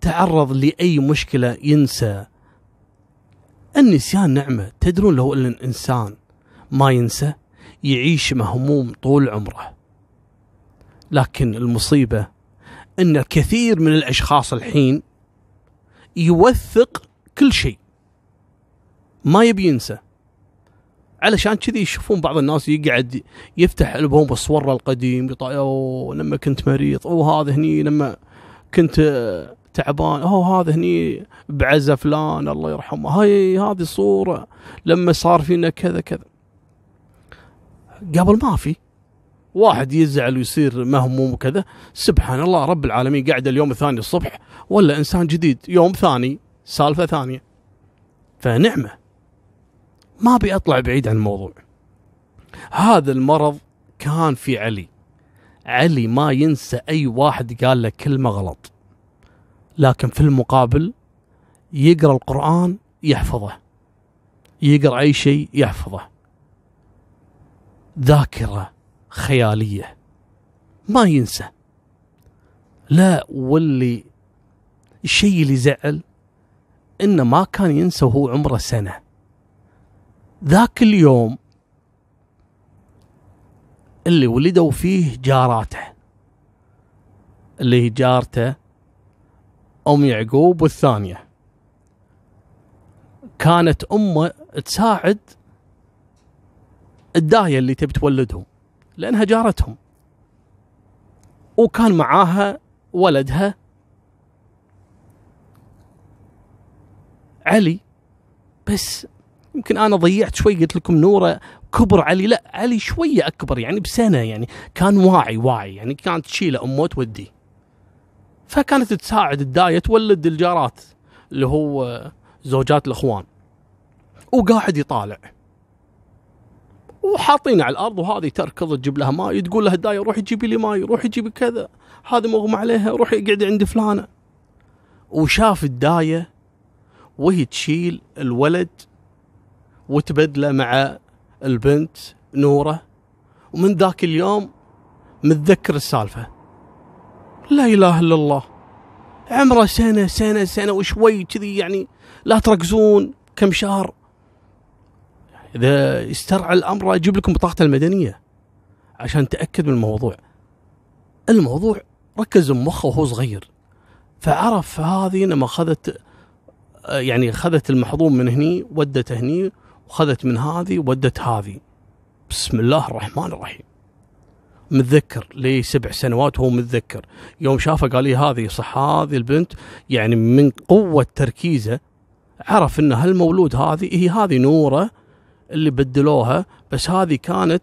Speaker 1: تعرض لأي مشكلة ينسى. النسيان نعمة. تدرون لو أن الإنسان ما ينسى يعيش مهموم طول عمره. لكن المصيبة أن الكثير من الأشخاص الحين يوثق كل شيء. ما يبي ينسى. علشان كذي يشوفون بعض الناس يقعد يفتح ألبوم بالصور القديم لما كنت مريض أوه هذا هني لما كنت تعبان أوه هذا هني بعزة فلان الله يرحمه. هاي هذه الصورة لما صار فينا كذا كذا. قبل ما في واحد يزعل ويصير مهموم وكذا سبحان الله رب العالمين قاعد اليوم الثاني الصبح ولا إنسان جديد يوم ثاني سالفة ثانية. فنعمة. ما أبي أطلع بعيد عن الموضوع. هذا المرض كان في علي. علي ما ينسى أي واحد قال له كلمة غلط. لكن في المقابل يقرأ القرآن يحفظه. يقرأ أي شيء يحفظه. ذاكرة خيالية. ما ينسى. لا واللي الشيء اللي زعل إنه ما كان ينسى وهو عمره سنة. ذاك اليوم اللي ولدوا فيه جاراته. اللي هي جارته أم يعقوب والثانية. كانت امه تساعد الدايه اللي تبي تولدهم لأنها جارتهم. وكان معاها ولدها علي. بس يمكن أنا ضيعت شوي قلت لكم نورة كبر علي. لا علي شوية أكبر يعني بسنة يعني كان واعي واعي يعني كانت تشيله أمه توديه فكانت تساعد الدايه تولد الجارات اللي هو زوجات الأخوان. وقاعد يطالع. وحاطينه على الأرض وهذه تركض تجيب لها ماي تقول لها الداية روحي جيبي لي ماي روحي جيبي كذا. هذه مغمى عليها روحي اقعدي عند فلانة. وشاف الداية وهي تشيل الولد وتبدله مع البنت نورة. ومن ذاك اليوم متذكر السالفة. لا إله إلا الله. عمره سنة سنة سنة وشوي كذي يعني لا تركزون كم شهر. إذا استرعى الأمر أجيب لكم بطاقته المدنية عشان تأكد من الموضوع. الموضوع ركز مخه وهو صغير. فعرف هذه لما اخذت يعني اخذت المحظوظ من هني ودت هني وخذت من هذه ودت هذه. بسم الله الرحمن الرحيم. متذكر لي سبع سنوات وهو متذكر يوم شافه قال لي هذه صح هذه البنت يعني من قوة تركيزه عرف إن هالمولود هذه هي هذه نورة اللي بدلوها بس هذه كانت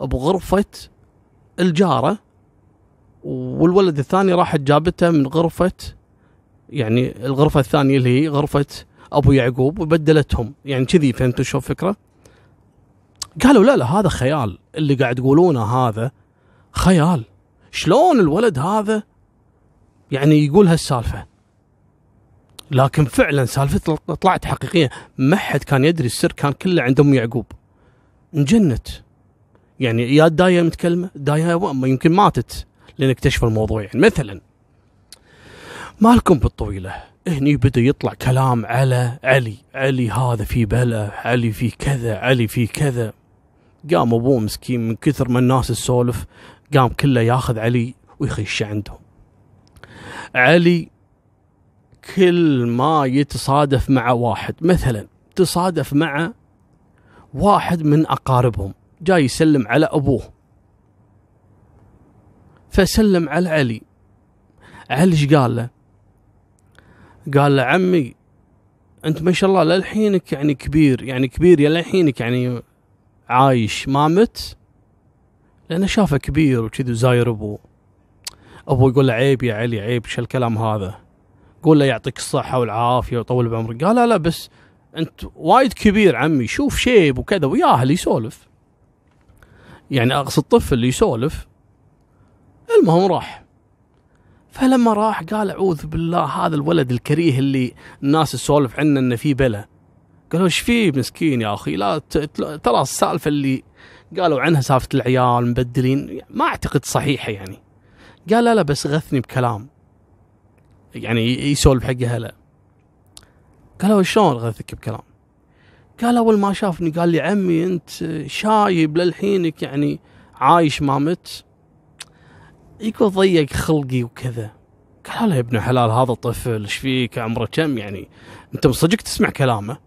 Speaker 1: بغرفة الجارة والولد الثاني راحت جابته من غرفة يعني الغرفة الثانية اللي هي غرفة أبو يعقوب وبدلتهم يعني كذي فهمتوا شو الفكرة؟ قالوا لا لا هذا خيال اللي قاعد تقولونه هذا خيال شلون الولد هذا يعني يقول هالسالفة؟ لكن فعلا سالفة طلعت حقيقية ما حد كان يدري السر كان كله عند أم يعقوب. انجنت. يعني يا داية متكلمة داية يمكن ماتت لين اكتشف الموضوع يعني. مثلا مالكم بالطويلة؟ هني بدأ يطلع كلام على علي علي هذا في بلا علي في كذا علي في كذا. قام ابوه مسكين من كثر ما الناس تسولف قام كله ياخذ علي ويخش عندهم. علي كل ما يتصادف مع واحد مثلا تصادف مع واحد من أقاربهم جاي يسلم على أبوه. فسلم على علي. علي إيش قال له؟ قال له عمي أنت ما شاء الله للحينك يعني كبير يعني كبير يا للحينك يعني عايش ما مت لأنه شافه كبير وكذي زاير أبوه. أبوه يقول له عيب يا علي عيب شو الكلام هذا؟ قول له يعطيك الصحة والعافية ويطول بعمرك. قال لا لا بس أنت وايد كبير عمي شوف شيب وكذا وياه اللي يسولف. يعني أقصد طفل يسولف المهم راح. فلما راح قال أعوذ بالله هذا الولد الكريه اللي الناس تسولف عنه إنه في بلا. قالوا إيش فيه مسكين يا أخي؟ لا ترى السالفة اللي قالوا عنها سالفة العيال مبدلين ما أعتقد صحيحة يعني. قال لا لا بس غثني بكلام. يعني يسولف حق هلا قالوا شلون غثك بكلام؟ قال أول ما شافني قال لي عمي أنت شايب للحينك يعني عايش ما مت. يقول ضيق خلقي وكذا. قال له يا ابن حلال هذا طفل إيش فيك؟ عمره كم يعني؟ أنت مصدق تسمع كلامه؟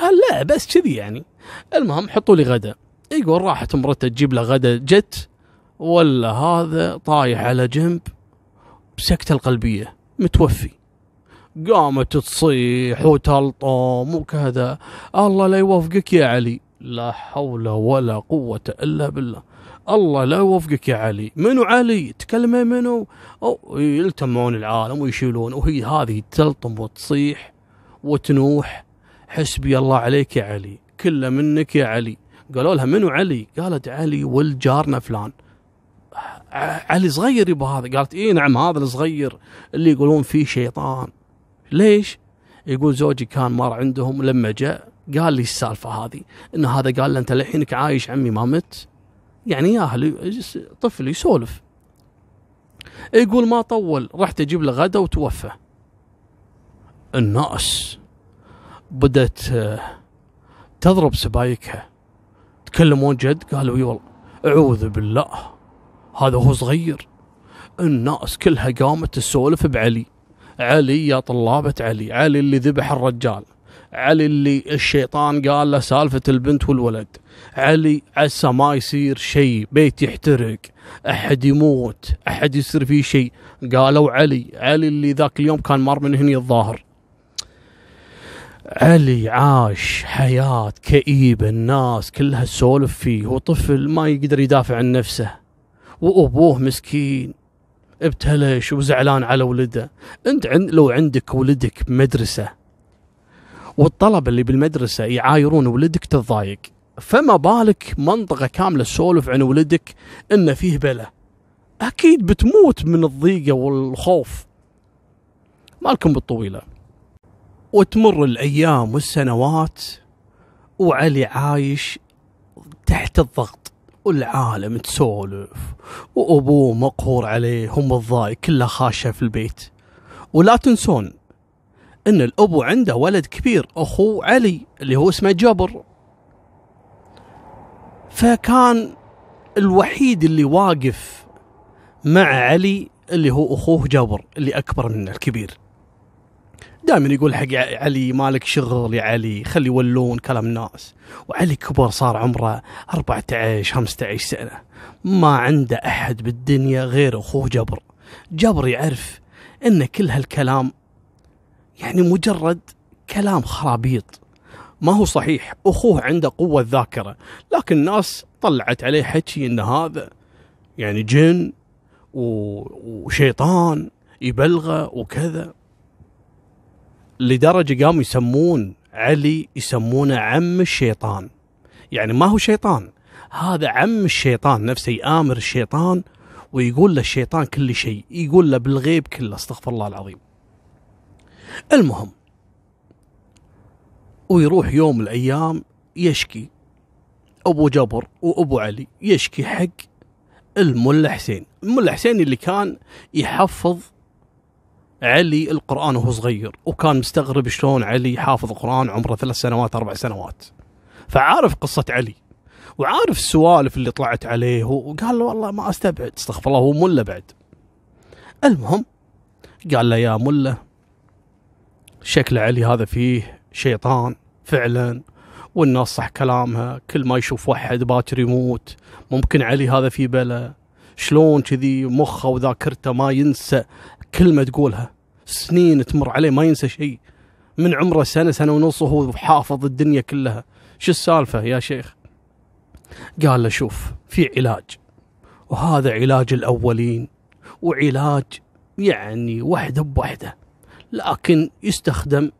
Speaker 1: قال لا بس كذي يعني. المهم حطوا لي غدا. يقول راحت مرته تجيب له غدا جت ولا هذا طايح على جنب بسكتة القلبية متوفي. قامت تصيح وتلطم وكذا. الله لا يوفقك يا علي. لا حول ولا قوة إلا بالله. الله لا يوفقك يا علي. منو علي؟ تكلمي منو؟ أو يلتمون العالم ويشيلون وهي هذه تلطم وتصيح وتنوح. حسبي الله عليك يا علي كله منك يا علي. قالوا لها منو علي؟ قالت علي ولد جارنا فلان. علي صغير يبا هذا. قالت اي نعم هذا الصغير اللي يقولون فيه شيطان. ليش؟ يقول زوجي كان مر عندهم لما جاء قال لي السالفة هذه؟ إن هذا قال له أنت للحينك عايش عمي ما مت. يعني ياهل طفل يسولف. يقول ما طول رحت أجيب له غدا وتوفى. الناس. بدت آه، تضرب سبايكها. تكلمون جد قالوا إي والله أعوذ بالله هذا هو صغير. الناس كلها قامت تسولف بعلي. علي يا طلابة علي علي اللي ذبح الرجال علي اللي الشيطان قال له سالفة البنت والولد. علي عسى ما يصير شيء بيت يحترق أحد يموت أحد يصير فيه شيء قالوا علي علي اللي ذاك اليوم كان مر من هني الظاهر. علي عاش حياة كئيبة الناس كلها تسولف فيه وطفل ما يقدر يدافع عن نفسه وأبوه مسكين ابتلش وزعلان على ولده. أنت عند لو عندك ولدك بمدرسة والطلبة اللي بالمدرسة يعايرون ولدك تتضايق فما بالك منطقة كاملة تسولف عن ولدك إنه فيه بلا؟ أكيد بتموت من الضيقة والخوف. مالكم بالطويلة. وتمر الأيام والسنوات وعلي عايش تحت الضغط والعالم تسولف وأبوه مقهور عليه ومتضايق كله خاشه في البيت. ولا تنسون إن الابو عنده ولد كبير اخوه علي اللي هو اسمه جبر فكان الوحيد اللي واقف مع علي اللي هو أخوه جابر اللي أكبر منه الكبير. دائما يقول حق علي مالك شغل يا علي خلي يولون كلام الناس. وعلي كبر صار عمره 14 15 سنة. ما عنده أحد بالدنيا غير أخوه جبر. جبر يعرف إن كل هالكلام يعني مجرد كلام خرابيط. ما هو صحيح أخوه عنده قوة ذاكرة لكن الناس طلعت عليه حكي إن هذا يعني جن وشيطان يبلغه وكذا. لدرجة قاموا يسمون علي يسمونه عم الشيطان. يعني ما هو شيطان هذا عم الشيطان نفسه يآمر الشيطان ويقول له الشيطان كل شيء يقول له بالغيب كله استغفر الله العظيم. المهم ويروح يوم الأيام يشكي أبو جبر وأبو علي يشكي حق الملا حسين الملا حسين اللي كان يحفظ علي القرآن وهو صغير وكان مستغرب شلون علي حافظ القرآن عمره ثلاث سنوات أربع سنوات. فعارف قصة علي وعارف السوالف اللي طلعت عليه وقال له والله ما أستبعد استغفر الله هو ملا بعد. المهم قال له يا ملا شكل علي هذا فيه شيطان فعلا والناس صح كلامها كل ما يشوف واحد باكر يموت ممكن علي هذا فيه بلا. شلون كذي مخه وذاكرته ما ينسى كلمة تقولها. سنين تمر عليه ما ينسى شيء. من عمره سنة سنة ونص وهو حافظ الدنيا كلها. شو السالفة يا شيخ؟ قال له شوف في علاج. وهذا علاج الأولين. وعلاج يعني وحدة بوحدة. لكن يستخدم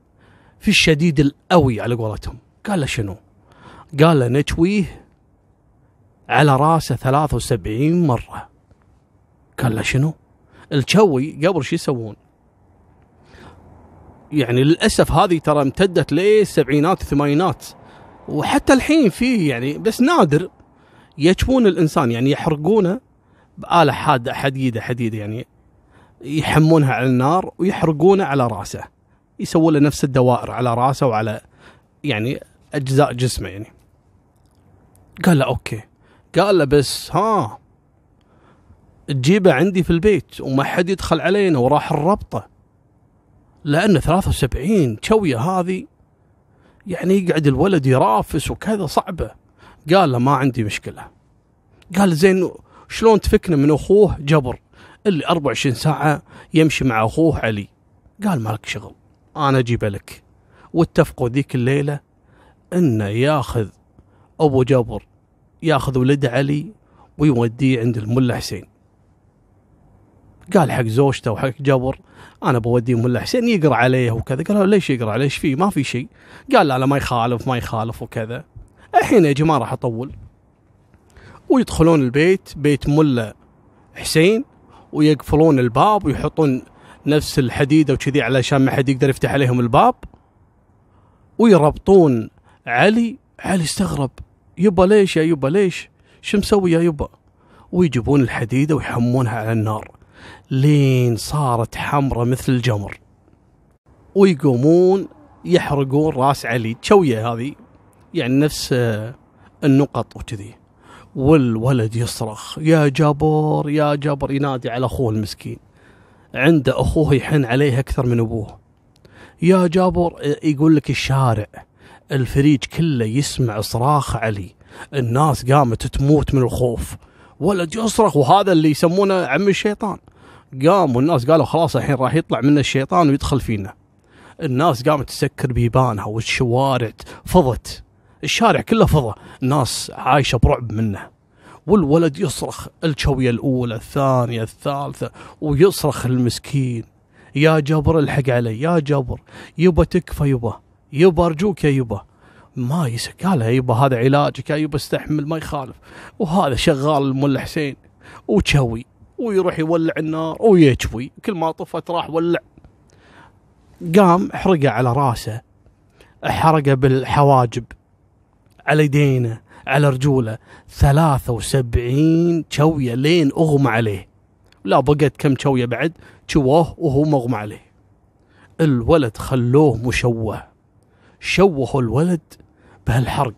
Speaker 1: في الشديد القوي على قولتهم. قال له شنو؟ قال له نشويه على رأسه 73 مرة. قال له شنو؟ الشوي قبل شو يسوون؟ يعني للأسف هذه ترى امتدت للسبعينات الثمانينات وحتى الحين في يعني بس نادر يشوون الإنسان يعني يحرقونه بآلة حادة حديدة حديدة يعني. يحمونها على النار ويحرقونه على رأسه. يسوون له نفس الدوائر على رأسه وعلى يعني أجزاء جسمه يعني. قال له أوكي. قال له بس ها تجيبه عندي في البيت وما حد يدخل علينا وراح الربطة. لأن 73 شوية هذه يعني يقعد الولد يرافس وكذا صعبة. قال له ما عندي مشكلة. قال زين شلون تفكنا من أخوه جبر؟ اللي 24 ساعة يمشي مع أخوه علي. قال مالك شغل أنا اجيبه لك. واتفقوا ذيك الليلة إنه ياخذ أبو جبر ياخذ ولده علي ويوديه عند الملا حسين. قال حق زوجته وحق جبر أنا بوديه ملا حسين يقرأ عليه وكذا. قالوا ليش يقرأ عليه؟ إيش فيه؟ ما في شيء. قال لا لا ما يخالف ما يخالف وكذا. الحين يا جماعة راح أطول. ويدخلون البيت بيت ملا حسين ويقفلون الباب ويحطون نفس الحديدة وكذي علشان ما حد يقدر يفتح عليهم الباب. ويربطون علي علي استغرب يبا ليش يا يبا ليش؟ شو مسوي يا يبا؟ ويجيبون الحديدة ويحمونها على النار. لين صارت حمرة مثل الجمر. ويقومون يحرقون راس علي. شوية هذه؟ يعني نفس آه، النقط وكذي. والولد يصرخ يا جابر يا جابر ينادي على أخوه المسكين. عنده أخوه يحن عليه أكثر من أبوه. يا جابر يقول لك الشارع الفريج كله يسمع صراخ علي. الناس قامت تموت من الخوف. ولد يصرخ وهذا اللي يسمونه عم الشيطان. قام والناس قالوا خلاص الحين راح يطلع منا الشيطان ويدخل فينا. الناس قامت تسكر بيبانها والشوارع فضت. الشارع كله فضى. الناس عايشة برعب منه. والولد يصرخ الشوية الأولى الثانية الثالثة ويصرخ المسكين. يا جبر الحق علي يا جبر. يبا تكفى يبا. يبا أرجوك يا يبا. ما يسك قال يبا هذا علاجك يا يبا استحمل ما يخالف. وهذا شغال الملا حسين وشوي ويروح يولع النار ويشوي كل ما طفت راح ولع. قام حرقه على راسه حرقه بالحواجب على يدينه على رجوله. 73 شوية لين أغمى عليه. لا بقت كم شوية بعد؟ شووه وهو مغمى عليه. الولد خلوه مشوه. شوهوا الولد بهالحرق.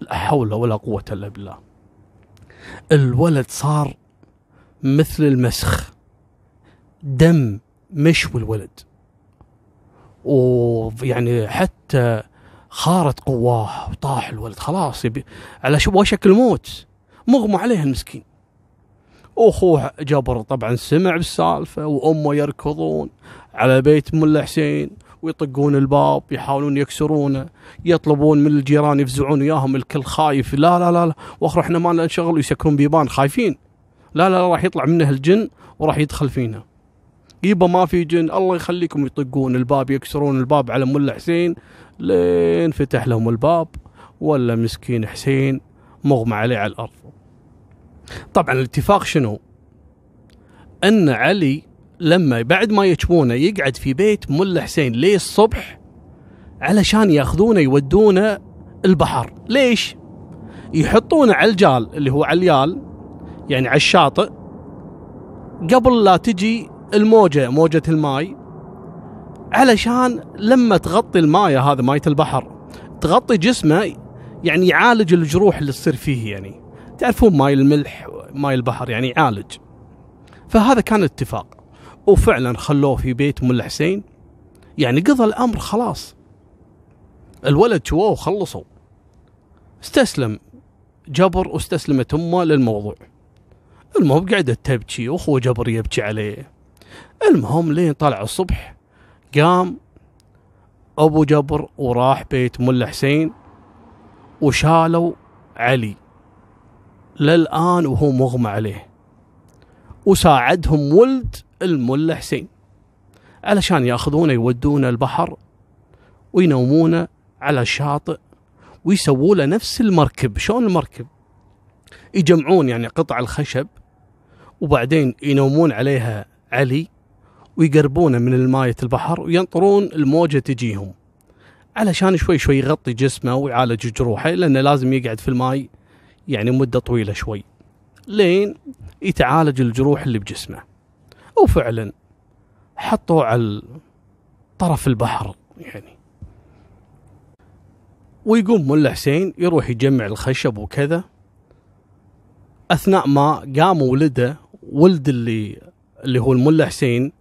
Speaker 1: لا حول ولا قوة إلا بالله. الولد صار مثل المسخ. دم مشوي الولد ويعني حتى خارت قواه وطاح الولد. خلاص يبي على وشك الموت مغمى عليه المسكين. واخوه جبر طبعا سمع بالسالفة وأمه يركضون على بيت ملا حسين ويطقون الباب يحاولون يكسرونه يطلبون من الجيران يفزعون وياهم الكل خايف. لا لا لا, لا. واخر إحنا ما لنا شغل ويسكرون بيبان خايفين. لا لا راح يطلع منه الجن وراح يدخل فينا. يبا ما في جن الله يخليكم يطقون الباب يكسرون الباب على ملا حسين لين فتح لهم الباب ولا مسكين حسين مغمى عليه على الأرض. طبعا الاتفاق شنو؟ أن علي لما بعد ما يكبونه يقعد في بيت ملا حسين ليه الصبح علشان يأخذونه يودونه البحر. ليش؟ يحطونه على الجال اللي هو على اليال. يعني على الشاطئ قبل لا تجي الموجة موجة الماي علشان لما تغطي الماية هذا ماية البحر تغطي جسمه يعني يعالج الجروح اللي تصير فيه يعني. تعرفون ماي الملح ماي البحر يعني يعالج. فهذا كان اتفاق وفعلا خلوه في بيت ملا حسين يعني قضى الأمر خلاص. الولد شووه وخلصوا. استسلم جبر واستسلمت أمه للموضوع. المهم قعدت تبكي واخوه جبر يبكي عليه. المهم لين طلع الصبح قام أبو جبر وراح بيت ملا حسين وشالوا علي. للآن وهو مغمى عليه. وساعدهم ولد الملا حسين علشان يأخذونه يودونه البحر وينومونه على الشاطئ ويسووا له نفس المركب. شلون المركب؟ يجمعون يعني قطع الخشب وبعدين ينومون عليها علي ويقربونه من الماية البحر وينطرون الموجة تجيهم. علشان شوي شوي يغطي جسمه ويعالج جروحه لأنه لازم يقعد في الماي يعني مدة طويلة شوي. لين يتعالج الجروح اللي بجسمه. وفعلا حطوه على طرف البحر يعني. ويقوم ملا حسين يروح يجمع الخشب وكذا. أثناء ما قام ولده ولد اللي اللي هو الملا حسين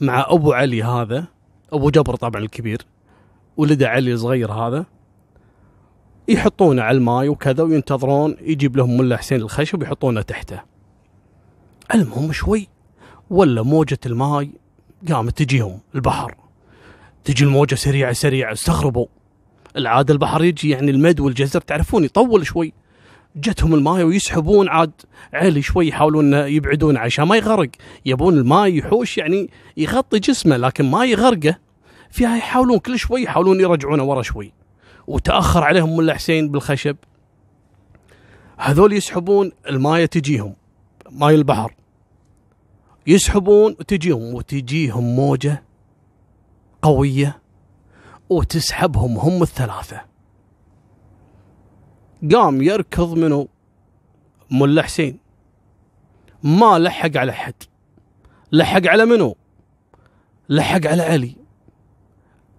Speaker 1: مع أبو علي هذا أبو جبر طبعا الكبير ولده علي الصغير هذا يحطونه على الماي وكذا وينتظرون يجيب لهم ملا حسين الخشب ويحطونه تحته. المهم شوي ولا موجة الماي قامت تجيهم البحر. تجي الموجة سريعة سريعة استغربوا. العادة البحر يجي يعني المد والجزر تعرفون يطول شوي. جتهم الماي ويسحبون. عاد علي شوي يحاولون يبعدون عشان ما يغرق. يبون الماي يحوش يعني يغطي جسمه لكن ما يغرقه. فيها يحاولون كل شوي يحاولون يرجعونه ورا شوي. وتأخر عليهم ملا حسين بالخشب. هذول يسحبون المايه تجيهم. ماي البحر. يسحبون وتجيهم. وتجيهم موجة قوية. وتسحبهم هم الثلاثة. قام يركض منه ملا حسين. ما لحق على حد لحق على منو؟ لحق على علي.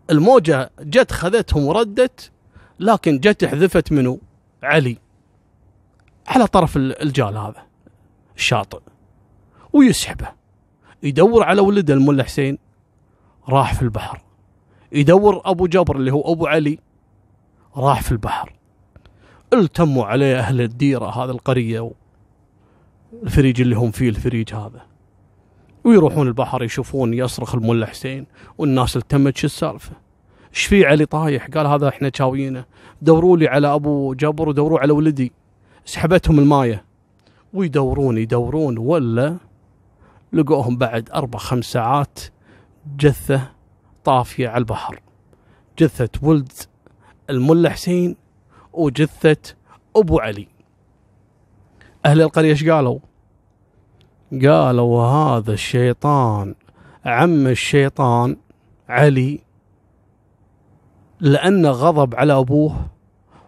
Speaker 1: الموجة جت خذتهم وردت لكن جت حذفت منو؟ علي. على طرف الجال هذا. الشاطئ. ويسحبه. يدور على ولده الملا حسين. راح في البحر. يدور أبو جبر اللي هو أبو علي. راح في البحر. التموا عليه أهل الديرة هذا القرية الفريج اللي هم فيه الفريج هذا. ويروحون البحر يشوفون يصرخ الملا حسين والناس التمت شو السالفة؟ إيش في علي طايح؟ قال هذا إحنا شاويينه. دوروا لي على أبو جبر ودوروا على ولدي. سحبتهم الماية. ويدورون يدورون ولا لقوهم بعد أربع خمس ساعات جثة طافية على البحر. جثة ولد الملا حسين وجثة أبو علي. أهل القرية إيش قالوا؟ قالوا هذا الشيطان عم الشيطان علي لأنه غضب على أبوه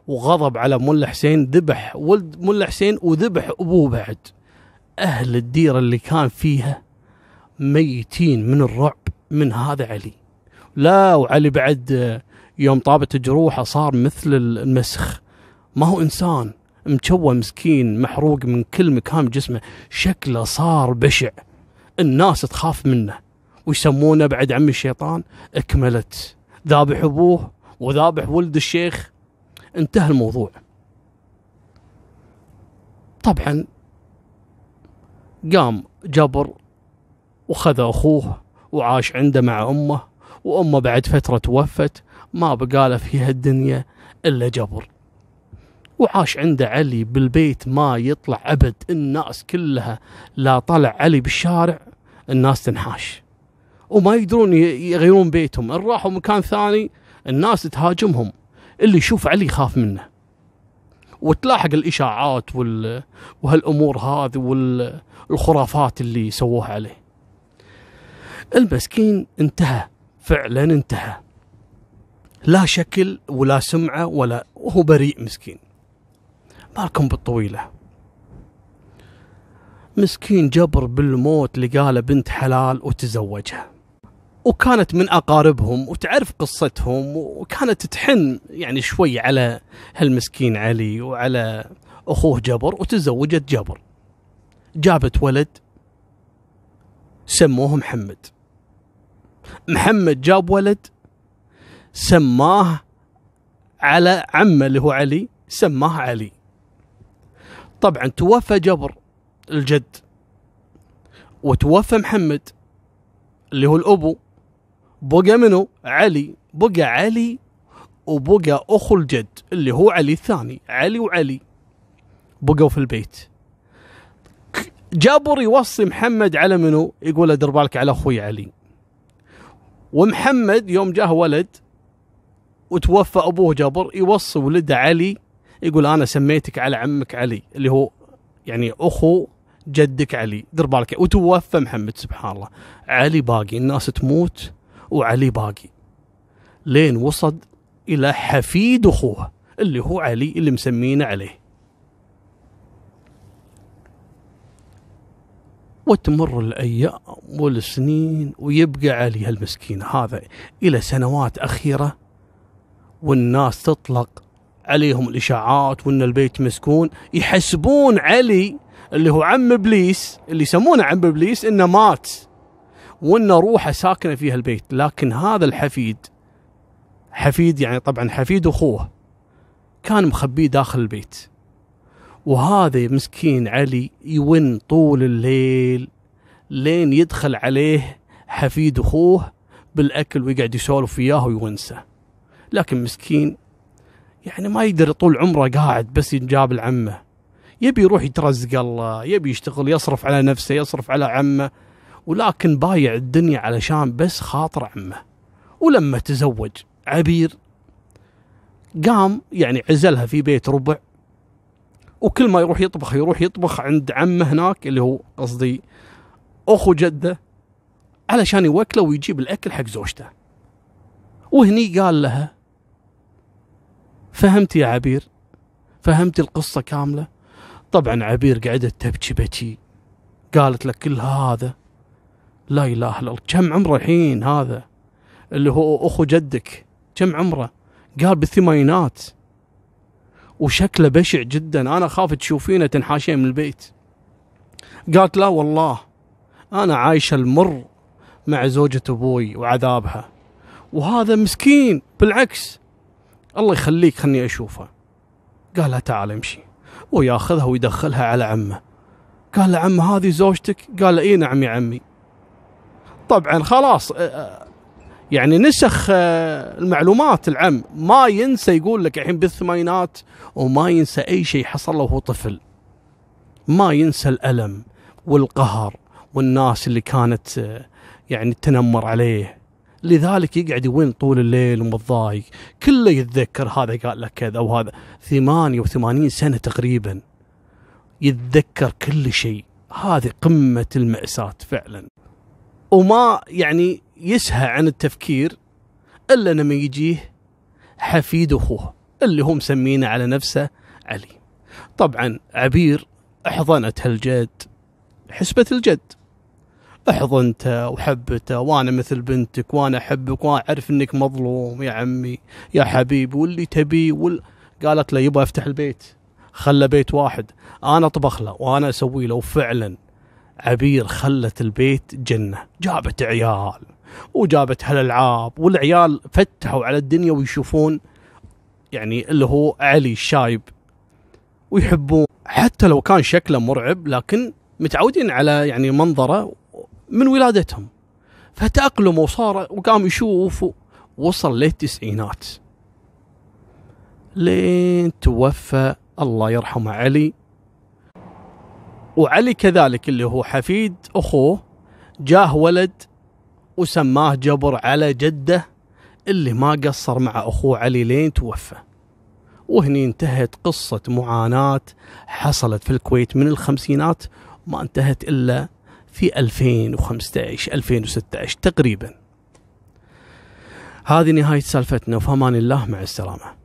Speaker 1: وغضب على ملا حسين ذبح ولد ملا حسين وذبح أبوه بعد. أهل الديرة اللي كان فيها ميتين من الرعب من هذا علي. لا وعلي بعد يوم طابت جروحه صار مثل المسخ. ما هو إنسان مشوه مسكين محروق من كل مكان جسمه شكله صار بشع. الناس تخاف منه. ويسمونه بعد عم الشيطان؟ اكملت. ذابح أبوه وذابح ولد الشيخ. انتهى الموضوع. طبعا قام جبر وخذ أخوه وعاش عنده مع أمه وأمه بعد فترة توفت ما بقاله في هالدنيا إلا جبر. وعاش عنده علي بالبيت ما يطلع أبد. الناس كلها لا طلع علي بالشارع الناس تنحاش. وما يقدرون يغيرون بيتهم. إن راحوا مكان ثاني الناس تهاجمهم. اللي يشوف علي يخاف منه. وتلاحق الإشاعات وال... وهالأمور هذه والخرافات اللي سووها عليه. المسكين انتهى. فعلا انتهى. لا شكل ولا سمعة ولا وهو بريء مسكين. مالكم بالطويلة. مسكين جبر بالموت لقى له بنت حلال وتزوجها. وكانت من أقاربهم وتعرف قصتهم وكانت تحن يعني شوي على هالمسكين علي وعلى أخوه جبر وتزوجت جبر. جابت ولد سموه محمد. محمد جاب ولد سماه على عمه اللي هو علي سماه علي. طبعا توفى جبر الجد وتوفى محمد اللي هو الأبو. بقى منو؟ علي. بقى علي وبقى أخو الجد اللي هو علي الثاني علي وعلي. بقوا في البيت. جابر يوصي محمد على منو؟ يقول له دير بالك على أخوي علي. ومحمد يوم جاه ولد وتوفى أبوه جابر يوصي ولده علي يقول أنا سميتك على عمك علي اللي هو يعني أخو جدك علي دير بالك. وتوفى محمد سبحان الله. علي باقي الناس تموت وعلي باقي. لين وصل إلى حفيد أخوه اللي هو علي اللي مسمينه عليه. وتمر الأيام والسنين ويبقى علي هالمسكين هذا إلى سنوات أخيرة. والناس تطلق عليهم الإشاعات وإن البيت مسكون. يحسبون علي اللي هو عم إبليس اللي يسمونه عم إبليس إنه مات وإن روحه ساكنة في هالبيت لكن هذا الحفيد حفيد يعني طبعا حفيد أخوه كان مخبيه داخل البيت. وهذا مسكين علي يون طول الليل لين يدخل عليه حفيد أخوه بالأكل ويقعد يسولف وياه ويونسه. لكن مسكين. يعني ما يقدر طول عمره قاعد بس ينجاب العمة. يبي يروح يترزق الله يبي يشتغل يصرف على نفسه يصرف على عمة. ولكن بايع الدنيا علشان بس خاطر عمة. ولما تزوج عبير قام يعني عزلها في بيت ربع. وكل ما يروح يطبخ يروح يطبخ عند عمه هناك اللي هو قصدي أخو جده علشان يوكله ويجيب الأكل حق زوجته. وهني قال لها فهمت يا عبير؟ فهمت القصة كاملة؟ طبعا عبير قعدت تبكي بكي. قالت له كل هذا؟ لا إله إلا الله. كم عمره الحين هذا؟ اللي هو أخو جدك. كم عمره؟ قال بالثمانينات. وشكله بشع جدا. أنا خاف تشوفينه تنحاشين من البيت. قالت لا والله. أنا عايشه المر مع زوجة أبوي وعذابها. وهذا مسكين. بالعكس الله يخليك خلني اشوفه قال لها تعال امشي. وياخذها ويدخلها على عمه. قال له عم هذه زوجتك؟ قال اي نعم يا عمي. طبعا خلاص يعني نسخ المعلومات العم. ما ينسى يقول لك الحين بالثمانينات وما ينسى أي شيء حصل له وهو طفل. ما ينسى الألم والقهر والناس اللي كانت يعني تنمر عليه. لذلك يقعد يوين طول الليل ومتضايق. كله يتذكر هذا قال لك كذا وهذا 88 سنة تقريبا. يتذكر كل شيء. هذه قمة المأساة فعلا. وما يعني يسهى عن التفكير إلا لما يجيه حفيد أخوه اللي هو مسمينه على نفسه علي. طبعا عبير أحضنت هالجد حسبة الجد. احضنته وحبته وأنا مثل بنتك وأنا أحبك وأنا أعرف إنك مظلوم يا عمي يا حبيبي واللي تبيه وال... قالت له يبغى أفتح البيت. خلى بيت واحد. أنا أطبخ له وأنا أسوي له وفعلا عبير خلت البيت جنة. جابت عيال وجابت هالألعاب والعيال فتحوا على الدنيا ويشوفون يعني اللي هو علي الشايب ويحبون. حتى لو كان شكله مرعب لكن متعودين على يعني منظره من ولادتهم. فتأقلموا وصار وقام يشوف وصل للتسعينات. لين توفى الله يرحمه علي. وعلي كذلك اللي هو حفيد أخوه جاه ولد وسماه جبر على جده اللي ما قصر مع أخوه علي لين توفى. وهني انتهت قصة معاناة حصلت في الكويت من الخمسينات ما انتهت إلا في 2015 2016 تقريبا. هذه نهاية سالفتنا وفي أمان الله مع السلامة.